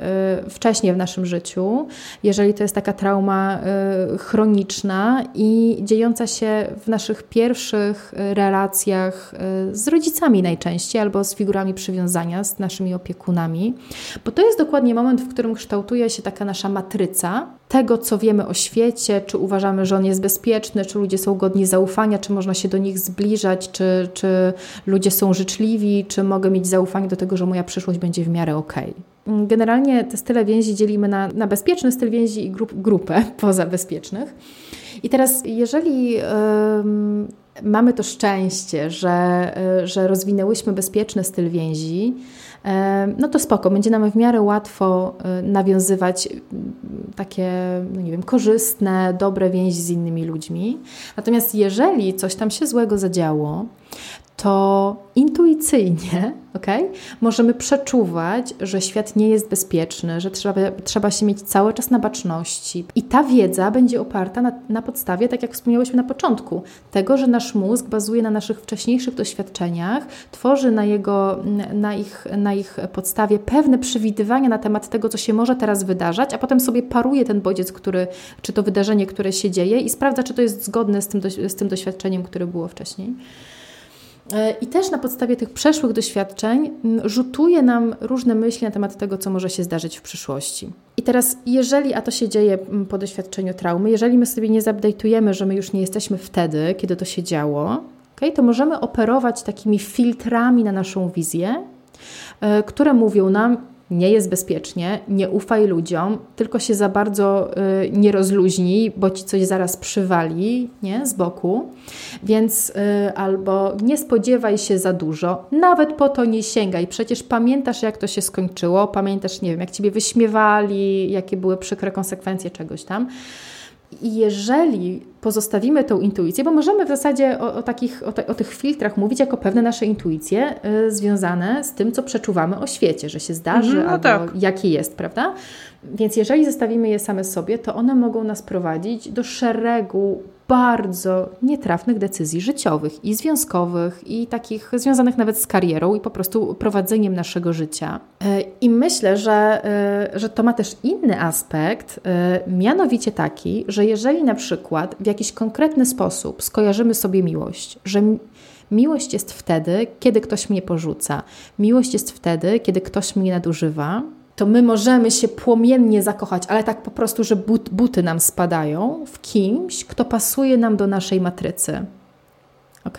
B: wcześniej w naszym życiu, jeżeli to jest taka trauma chroniczna i dziejąca się w naszych pierwszych e, relacjach e, z rodzicami najczęściej albo z figurami przywiązania, z naszymi opiekunami, bo to jest dokładnie moment, w którym kształtuje się taka nasza matryca tego, co wiemy o świecie, czy uważamy, że on jest bezpieczny, czy ludzie są godni zaufania, czy można się do nich zbliżać, czy, czy ludzie są życzliwi, czy mogę mieć zaufanie do tego, że moja przyszłość będzie w miarę okej. Okay. Generalnie te style więzi dzielimy na, na bezpieczny styl więzi i grup, grupę (laughs) poza bezpiecznych. I teraz, jeżeli mamy to szczęście, że, y, że rozwinęłyśmy bezpieczny styl więzi, no to spoko, będzie nam w miarę łatwo y, nawiązywać takie, no nie wiem, korzystne, dobre więzi z innymi ludźmi. Natomiast jeżeli coś tam się złego zadziało, to intuicyjnie (laughs) okay, możemy przeczuwać, że świat nie jest bezpieczny, że trzeba, trzeba się mieć cały czas na baczności. I ta wiedza będzie oparta na, na podstawie, tak jak wspomniałyśmy na początku, tego, że nasz mózg bazuje na naszych wcześniejszych doświadczeniach, tworzy na, jego, na, ich, na ich podstawie pewne przewidywania na temat tego, co się może teraz wydarzać, a potem sobie paruje ten bodziec, który, czy to wydarzenie, które się dzieje i sprawdza, czy to jest zgodne z tym, z tym doświadczeniem, które było wcześniej. E, I też na podstawie tych przeszłych doświadczeń rzutuje nam różne myśli na temat tego, co może się zdarzyć w przyszłości. I teraz, jeżeli, a to się dzieje po doświadczeniu traumy, jeżeli my sobie nie zupdate'ujemy, że my już nie jesteśmy wtedy, kiedy to się działo, okay, to możemy operować takimi filtrami na naszą wizję, e, które mówią nam, nie jest bezpiecznie, nie ufaj ludziom, tylko się za bardzo y, nie rozluźnij, bo ci coś zaraz przywali nie? z boku. Więc y, albo nie spodziewaj się za dużo, nawet po to nie sięgaj. Przecież pamiętasz, jak to się skończyło, pamiętasz, nie wiem, jak ciebie wyśmiewali, jakie były przykre konsekwencje czegoś tam. I jeżeli pozostawimy tą intuicję, bo możemy w zasadzie o, o takich, o, te, o, tych filtrach mówić jako pewne nasze intuicje y, związane z tym, co przeczuwamy o świecie, że się zdarzy mm, no albo tak. jaki jest, prawda? Więc jeżeli zostawimy je same sobie, to one mogą nas prowadzić do szeregu bardzo nietrafnych decyzji życiowych i związkowych, i takich związanych nawet z karierą i po prostu prowadzeniem naszego życia. E, I myślę, że, e, że to ma też inny aspekt, e, mianowicie taki, że jeżeli na przykład w jakiś konkretny sposób skojarzymy sobie miłość, że miłość jest wtedy, kiedy ktoś mnie porzuca, miłość jest wtedy, kiedy ktoś mnie nadużywa, to my możemy się płomiennie zakochać, ale tak po prostu, że but, buty nam spadają w kimś, kto pasuje nam do naszej matrycy. ok?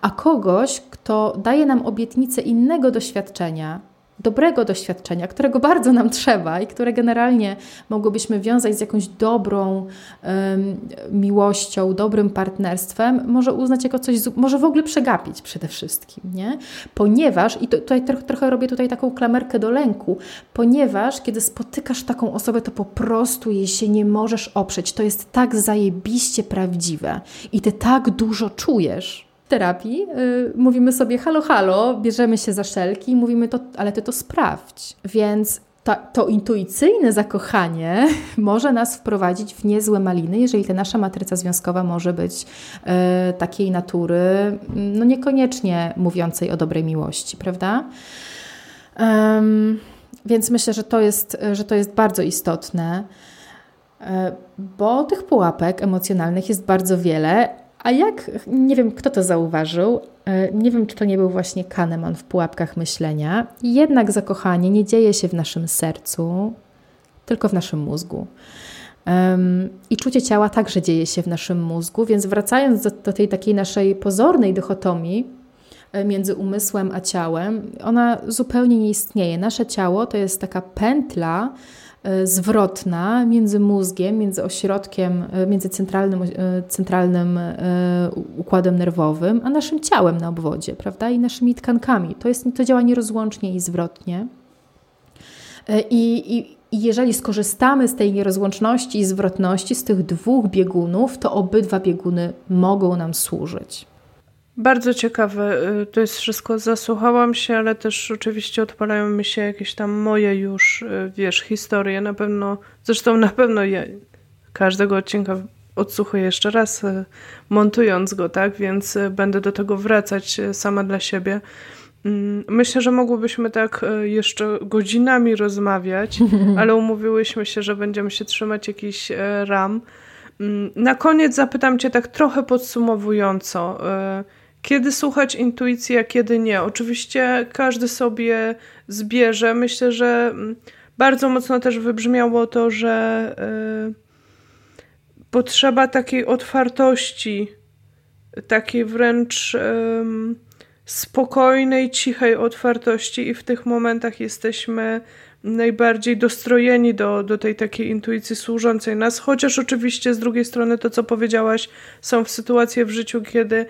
B: A kogoś, kto daje nam obietnicę innego doświadczenia, dobrego doświadczenia, którego bardzo nam trzeba i które generalnie mogłybyśmy wiązać z jakąś dobrą um, miłością, dobrym partnerstwem, może uznać jako coś, może w ogóle przegapić przede wszystkim, nie? Ponieważ, i tutaj trochę, trochę robię tutaj taką klamerkę do lęku, ponieważ kiedy spotykasz taką osobę, to po prostu jej się nie możesz oprzeć. To jest tak zajebiście prawdziwe i ty tak dużo czujesz, terapii yy, mówimy sobie halo, halo, bierzemy się za szelki i mówimy to, ale ty to sprawdź. Więc to, to intuicyjne zakochanie (laughs) może nas wprowadzić w niezłe maliny, jeżeli ta nasza matryca związkowa może być yy, takiej natury, no niekoniecznie mówiącej o dobrej miłości, prawda? Um, więc myślę, że to jest, że to jest bardzo istotne, yy, bo tych pułapek emocjonalnych jest bardzo wiele, a jak, nie wiem kto to zauważył, e, nie wiem czy to nie był właśnie Kahneman w pułapkach myślenia, jednak zakochanie nie dzieje się w naszym sercu, tylko w naszym mózgu. I czucie ciała także dzieje się w naszym mózgu, więc wracając do, do tej takiej naszej pozornej dychotomii, e, między umysłem a ciałem, ona zupełnie nie istnieje. Nasze ciało to jest taka pętla, zwrotna między mózgiem, między ośrodkiem, e, między centralnym, e, centralnym układem nerwowym, a naszym ciałem na obwodzie, prawda? I naszymi tkankami. To, jest, to działa nierozłącznie i zwrotnie. I, i, i jeżeli skorzystamy z tej nierozłączności i zwrotności, z tych dwóch biegunów, to obydwa bieguny mogą nam służyć.
A: Bardzo ciekawe y, to jest wszystko. Zasłuchałam się, ale też oczywiście odpalają mi się jakieś tam moje już, y, wiesz, historie. Na pewno, zresztą na pewno ja każdego odcinka odsłuchuję jeszcze raz, y, montując go, tak? Więc będę do tego wracać sama dla siebie. Mm, myślę, że mogłybyśmy tak jeszcze godzinami rozmawiać, (laughs) ale umówiłyśmy się, że będziemy się trzymać jakichś ram. Mm, na koniec zapytam Cię tak trochę podsumowująco kiedy słuchać intuicji, a kiedy nie. Oczywiście każdy sobie zbierze. Myślę, że mm, bardzo mocno też wybrzmiało to, że y, potrzeba takiej otwartości, takiej wręcz y, spokojnej, cichej otwartości, i w tych momentach jesteśmy najbardziej dostrojeni do, do tej takiej intuicji służącej nas, chociaż oczywiście z drugiej strony to, co powiedziałaś, są w sytuacje w życiu, kiedy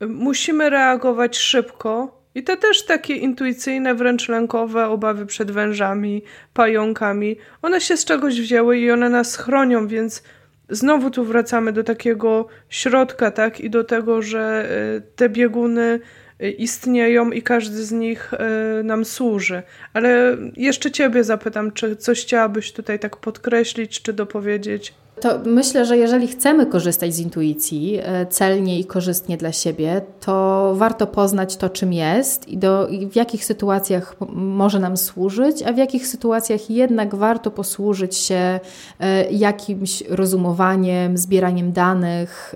A: musimy reagować szybko. I te też takie intuicyjne, wręcz lękowe obawy przed wężami, pająkami, one się z czegoś wzięły i one nas chronią, więc znowu tu wracamy do takiego środka, tak? I do tego, że y, te bieguny y, istnieją i każdy z nich y, nam służy. Ale jeszcze Ciebie zapytam, czy coś chciałabyś tutaj tak podkreślić, czy dopowiedzieć?
B: To myślę, że jeżeli chcemy korzystać z intuicji e, celnie i korzystnie dla siebie, to warto poznać to, czym jest i, do, i w jakich sytuacjach może nam służyć, a w jakich sytuacjach jednak warto posłużyć się e, jakimś rozumowaniem, zbieraniem danych,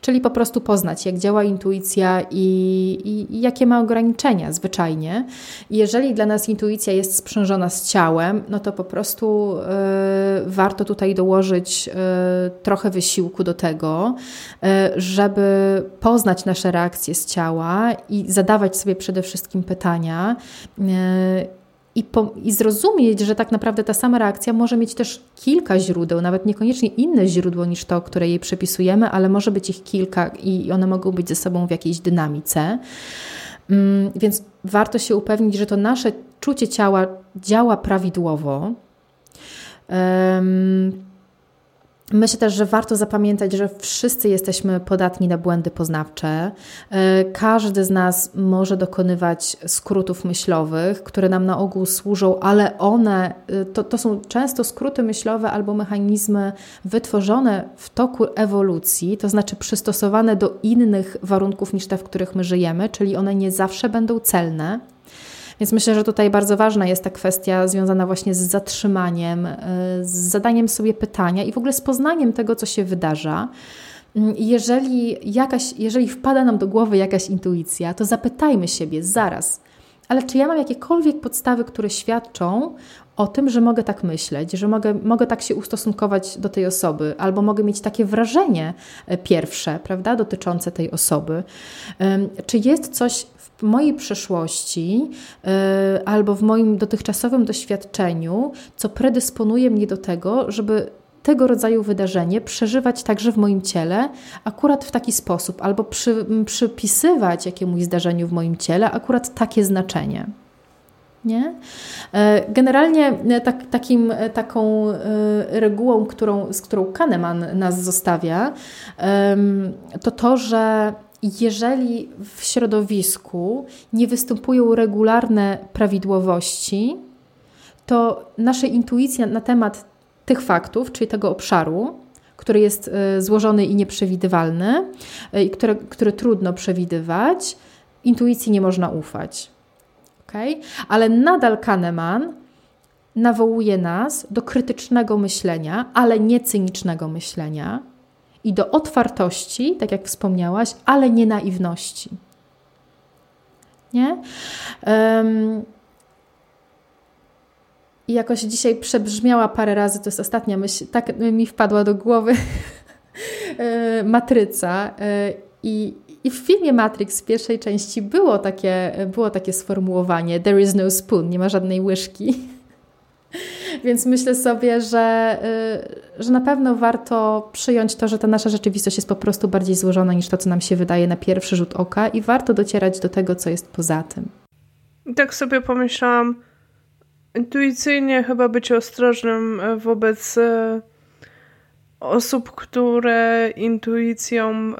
B: czyli po prostu poznać, jak działa intuicja i, i, jakie ma ograniczenia zwyczajnie. Jeżeli dla nas intuicja jest sprzężona z ciałem, no to po prostu e, warto tutaj dołożyć e, trochę wysiłku do tego, e, żeby poznać nasze reakcje z ciała i zadawać sobie przede wszystkim pytania. E, I, po, I, zrozumieć, że tak naprawdę ta sama reakcja może mieć też kilka źródeł, nawet niekoniecznie inne źródło niż to, które jej przypisujemy, ale może być ich kilka i one mogą być ze sobą w jakiejś dynamice. Mm, więc warto się upewnić, że to nasze czucie ciała działa prawidłowo. Myślę też, że warto zapamiętać, że wszyscy jesteśmy podatni na błędy poznawcze. E, każdy z nas może dokonywać skrótów myślowych, które nam na ogół służą, ale one e, to, to są często skróty myślowe albo mechanizmy wytworzone w toku ewolucji, to znaczy przystosowane do innych warunków niż te, w których my żyjemy, czyli one nie zawsze będą celne. Więc myślę, że tutaj bardzo ważna jest ta kwestia związana właśnie z zatrzymaniem, y, z zadaniem sobie pytania i w ogóle z poznaniem tego, co się wydarza. Mm, jeżeli, jakaś, jeżeli wpada nam do głowy jakaś intuicja, to zapytajmy siebie zaraz, ale czy ja mam jakiekolwiek podstawy, które świadczą o tym, że mogę tak myśleć, że mogę, mogę tak się ustosunkować do tej osoby, albo mogę mieć takie wrażenie e, pierwsze, prawda, dotyczące tej osoby. Czy jest coś w mojej przeszłości e, albo w moim dotychczasowym doświadczeniu, co predysponuje mnie do tego, żeby tego rodzaju wydarzenie przeżywać także w moim ciele, akurat w taki sposób, albo przy, przypisywać jakiemuś zdarzeniu w moim ciele akurat takie znaczenie. Nie? E, generalnie e, tak, takim, e, taką regułą, którą, z którą Kahneman nas zostawia, to to, że jeżeli w środowisku nie występują regularne prawidłowości, to nasza intuicja na temat tych faktów, czyli tego obszaru, który jest złożony i nieprzewidywalny, i które, który trudno przewidywać, intuicji nie można ufać okay? ale nadal Kahneman nawołuje nas do krytycznego myślenia, ale nie cynicznego myślenia i do otwartości, tak jak wspomniałaś, ale nie naiwności. Nie? Um, i jakoś dzisiaj przebrzmiała parę razy, to jest ostatnia myśl, tak mi wpadła do głowy (laughs) e, matryca. E, I, i w filmie Matrix w pierwszej części było takie, było takie sformułowanie: There is no spoon, nie ma żadnej łyżki. (laughs) Więc myślę sobie, że, y, że na pewno warto przyjąć to, że ta nasza rzeczywistość jest po prostu bardziej złożona niż to, co nam się wydaje na pierwszy rzut oka, i warto docierać do tego, co jest poza tym.
A: Tak sobie pomyślałam, intuicyjnie chyba być ostrożnym e, wobec e, osób, które intuicją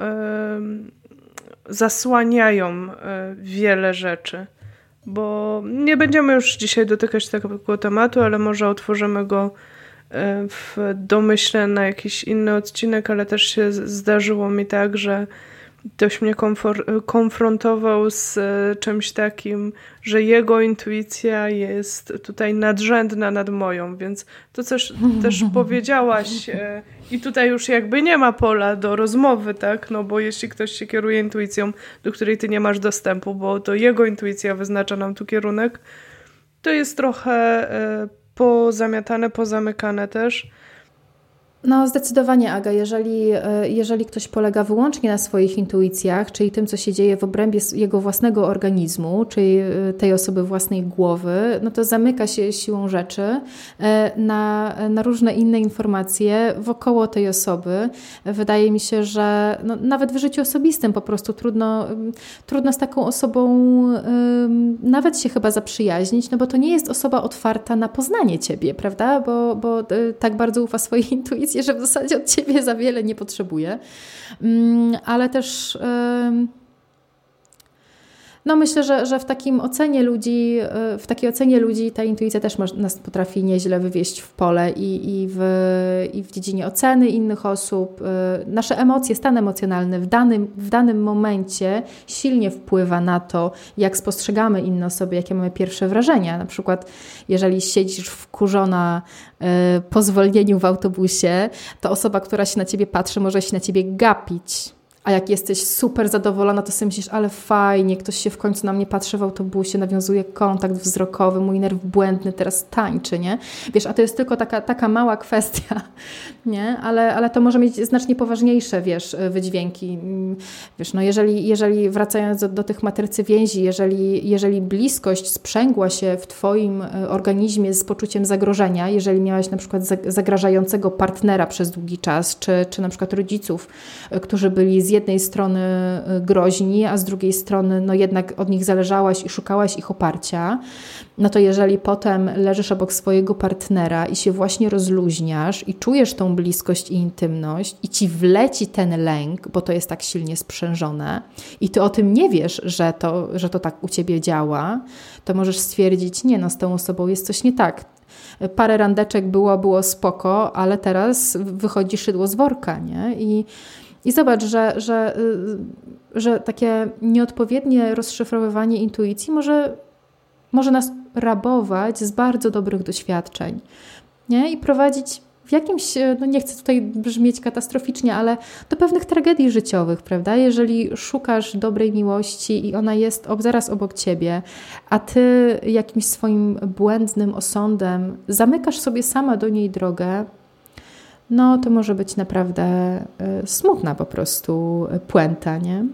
A: zasłaniają e, wiele rzeczy. Bo nie będziemy już dzisiaj dotykać tego tematu, ale może otworzymy go e, w domyśle na jakiś inny odcinek, ale też się zdarzyło mi tak, że ktoś mnie konfrontował z e, czymś takim, że jego intuicja jest tutaj nadrzędna nad moją, więc to coś też (laughs) powiedziałaś e, i tutaj już jakby nie ma pola do rozmowy, tak? No bo jeśli ktoś się kieruje intuicją, do której ty nie masz dostępu, bo to jego intuicja wyznacza nam tu kierunek, to jest trochę e, pozamiatane, pozamykane też.
B: No, zdecydowanie, Aga. Jeżeli, e, jeżeli ktoś polega wyłącznie na swoich intuicjach, czyli tym, co się dzieje w obrębie jego własnego organizmu, czyli e, tej osoby własnej głowy, no to zamyka się siłą rzeczy e, na, na różne inne informacje wokoło tej osoby. Wydaje mi się, że no, nawet w życiu osobistym po prostu trudno, trudno z taką osobą nawet się chyba zaprzyjaźnić, no bo to nie jest osoba otwarta na poznanie ciebie, prawda? Bo, bo tak bardzo ufa swojej (laughs) intuicji że w zasadzie od ciebie za wiele nie potrzebuję. Mm, ale też no myślę, że, że w takim ocenie ludzi, e, w takiej ocenie ludzi ta intuicja też nas potrafi nieźle wywieźć w pole i, i, w, i w dziedzinie oceny innych osób. E, nasze emocje, stan emocjonalny w danym, w danym momencie silnie wpływa na to, jak spostrzegamy inne osoby, jakie mamy pierwsze wrażenia. Na przykład, jeżeli siedzisz wkurzona e, po zwolnieniu w autobusie, to osoba, która się na ciebie patrzy, może się na ciebie gapić a jak jesteś super zadowolona, to sobie myślisz, ale fajnie, ktoś się w końcu na mnie patrzy w autobusie, nawiązuje kontakt wzrokowy, mój nerw błędny teraz tańczy, nie? Wiesz, a to jest tylko taka, taka mała kwestia, (laughs) nie? Ale, ale to może mieć znacznie poważniejsze, wiesz, wydźwięki. Wiesz, no jeżeli, jeżeli wracając do, do tych matrycy więzi, jeżeli, jeżeli bliskość sprzęgła się w Twoim e, organizmie z poczuciem zagrożenia, jeżeli miałaś na przykład zagrażającego partnera przez długi czas, czy, czy na przykład rodziców, e, którzy byli z jednej strony y, groźni, a z drugiej strony no jednak od nich zależałaś i szukałaś ich oparcia, no to jeżeli potem leżysz obok swojego partnera i się właśnie rozluźniasz i czujesz tą bliskość i intymność i ci wleci ten lęk, bo to jest tak silnie sprzężone i ty o tym nie wiesz, że to, że to tak u ciebie działa, to możesz stwierdzić, nie no, z tą osobą jest coś nie tak parę randeczek było, było spoko, ale teraz wychodzi szydło z worka, nie? I i zobacz, że, że, y, że takie nieodpowiednie rozszyfrowywanie intuicji może, może nas rabować z bardzo dobrych doświadczeń nie? i prowadzić w jakimś, no nie chcę tutaj brzmieć katastroficznie, ale do pewnych tragedii życiowych, prawda? Jeżeli szukasz dobrej miłości i ona jest zaraz obok ciebie, a ty jakimś swoim błędnym osądem zamykasz sobie sama do niej drogę, no to może być naprawdę e, smutna po prostu puenta, nie?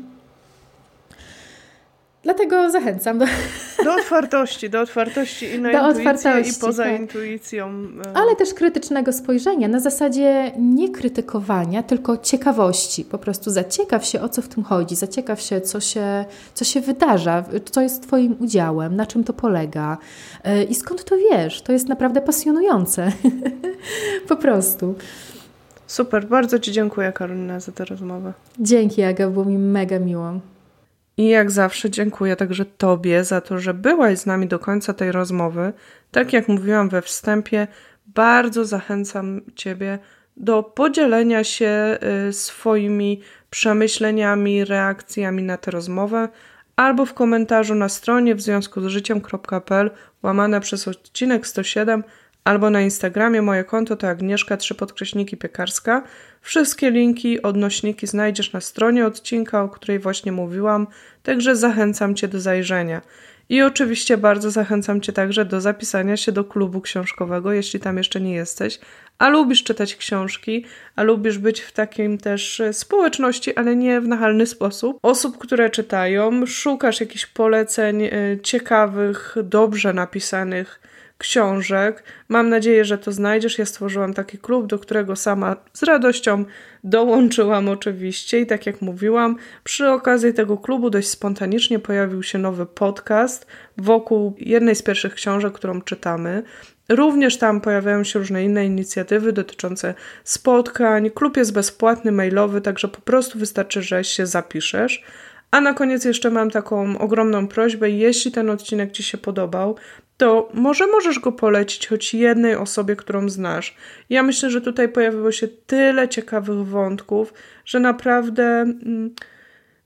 B: Dlatego zachęcam
A: do... (laughs) do otwartości, do otwartości i na do otwartości, i poza tak. intuicją.
B: E. Ale też krytycznego spojrzenia, na zasadzie nie krytykowania, tylko ciekawości. Po prostu zaciekaw się, o co w tym chodzi, zaciekaw się, co się, co się wydarza, co jest Twoim udziałem, na czym to polega e, i skąd to wiesz. To jest naprawdę pasjonujące. (laughs) po prostu.
A: Super, bardzo Ci dziękuję Karolina za tę rozmowę.
B: Dzięki Aga, było mi mega miło.
A: I jak zawsze dziękuję także Tobie za to, że byłaś z nami do końca tej rozmowy. Tak jak mówiłam we wstępie, bardzo zachęcam Ciebie do podzielenia się y, swoimi przemyśleniami, reakcjami na tę rozmowę albo w komentarzu na stronie w związku z życiem.pl łamane przez odcinek 107 albo na Instagramie moje konto to Agnieszka 3 podkreśniki piekarska. Wszystkie linki, odnośniki znajdziesz na stronie odcinka, o której właśnie mówiłam, także zachęcam Cię do zajrzenia. I oczywiście bardzo zachęcam Cię także do zapisania się do klubu książkowego, jeśli tam jeszcze nie jesteś, a lubisz czytać książki, a lubisz być w takim też społeczności, ale nie w nachalny sposób. Osób, które czytają, szukasz jakichś poleceń e, ciekawych, dobrze napisanych książek. Mam nadzieję, że to znajdziesz. Ja stworzyłam taki klub, do którego sama z radością dołączyłam oczywiście i tak jak mówiłam, przy okazji tego klubu dość spontanicznie pojawił się nowy podcast wokół jednej z pierwszych książek, którą czytamy. Również tam pojawiają się różne inne inicjatywy dotyczące spotkań. Klub jest bezpłatny, mailowy, także po prostu wystarczy, że się zapiszesz. A na koniec jeszcze mam taką ogromną prośbę. Jeśli ten odcinek Ci się podobał, to może możesz go polecić choć jednej osobie, którą znasz. Ja myślę, że tutaj pojawiło się tyle ciekawych wątków, że naprawdę mm,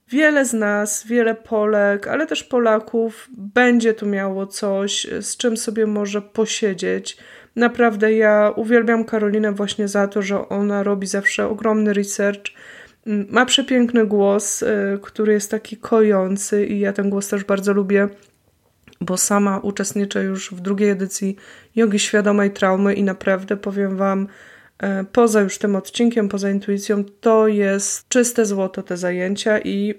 A: wiele z nas, wiele Polek, ale też Polaków będzie tu miało coś, z czym sobie może posiedzieć. Naprawdę ja uwielbiam Karolinę właśnie za to, że ona robi zawsze ogromny research. Mm, ma przepiękny głos, y, który jest taki kojący, i ja ten głos też bardzo lubię bo sama uczestniczę już w drugiej edycji Jogi Świadomej Traumy i naprawdę powiem Wam, e, poza już tym odcinkiem, poza intuicją, to jest czyste złoto te zajęcia i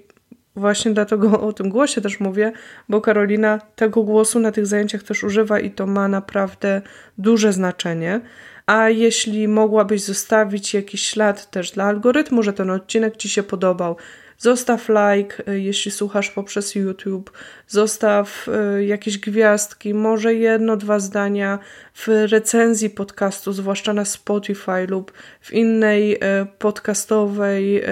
A: właśnie dlatego o tym głosie też mówię, bo Karolina tego głosu na tych zajęciach też używa i to ma naprawdę duże znaczenie. A jeśli mogłabyś zostawić jakiś ślad też dla algorytmu, że ten odcinek Ci się podobał, Zostaw like, y, jeśli słuchasz poprzez YouTube, zostaw y, jakieś gwiazdki, może jedno, dwa zdania w recenzji podcastu, zwłaszcza na Spotify lub w innej y, podcastowej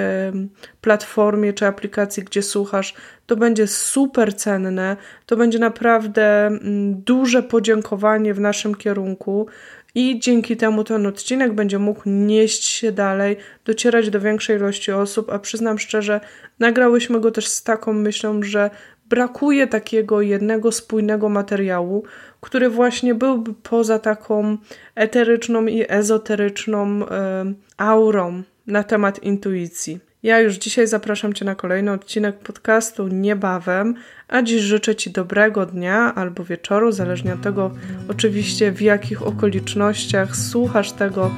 A: platformie czy aplikacji, gdzie słuchasz. To będzie super cenne, to będzie naprawdę mm, duże podziękowanie w naszym kierunku i dzięki temu ten odcinek będzie mógł nieść się dalej, docierać do większej ilości osób, a przyznam szczerze, nagrałyśmy go też z taką myślą, że brakuje takiego jednego spójnego materiału, który właśnie byłby poza taką eteryczną i ezoteryczną e, aurą na temat intuicji. Ja już dzisiaj zapraszam Cię na kolejny odcinek podcastu niebawem, a dziś życzę Ci dobrego dnia albo wieczoru, zależnie od tego oczywiście w jakich okolicznościach słuchasz tego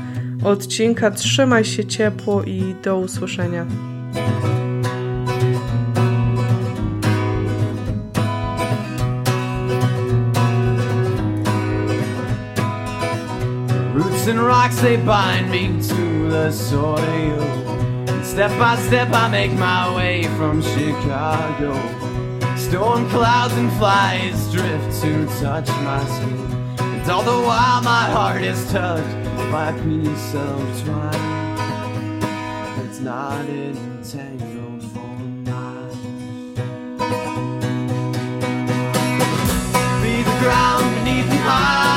A: odcinka. Trzymaj się ciepło i do usłyszenia. And rocks they bind me to the soil Step by step, I make my way from Chicago. Storm clouds and flies drift to touch my skin. And all the while, my heart is touched by a piece of twine. It's not entangled for mine. Be the ground beneath my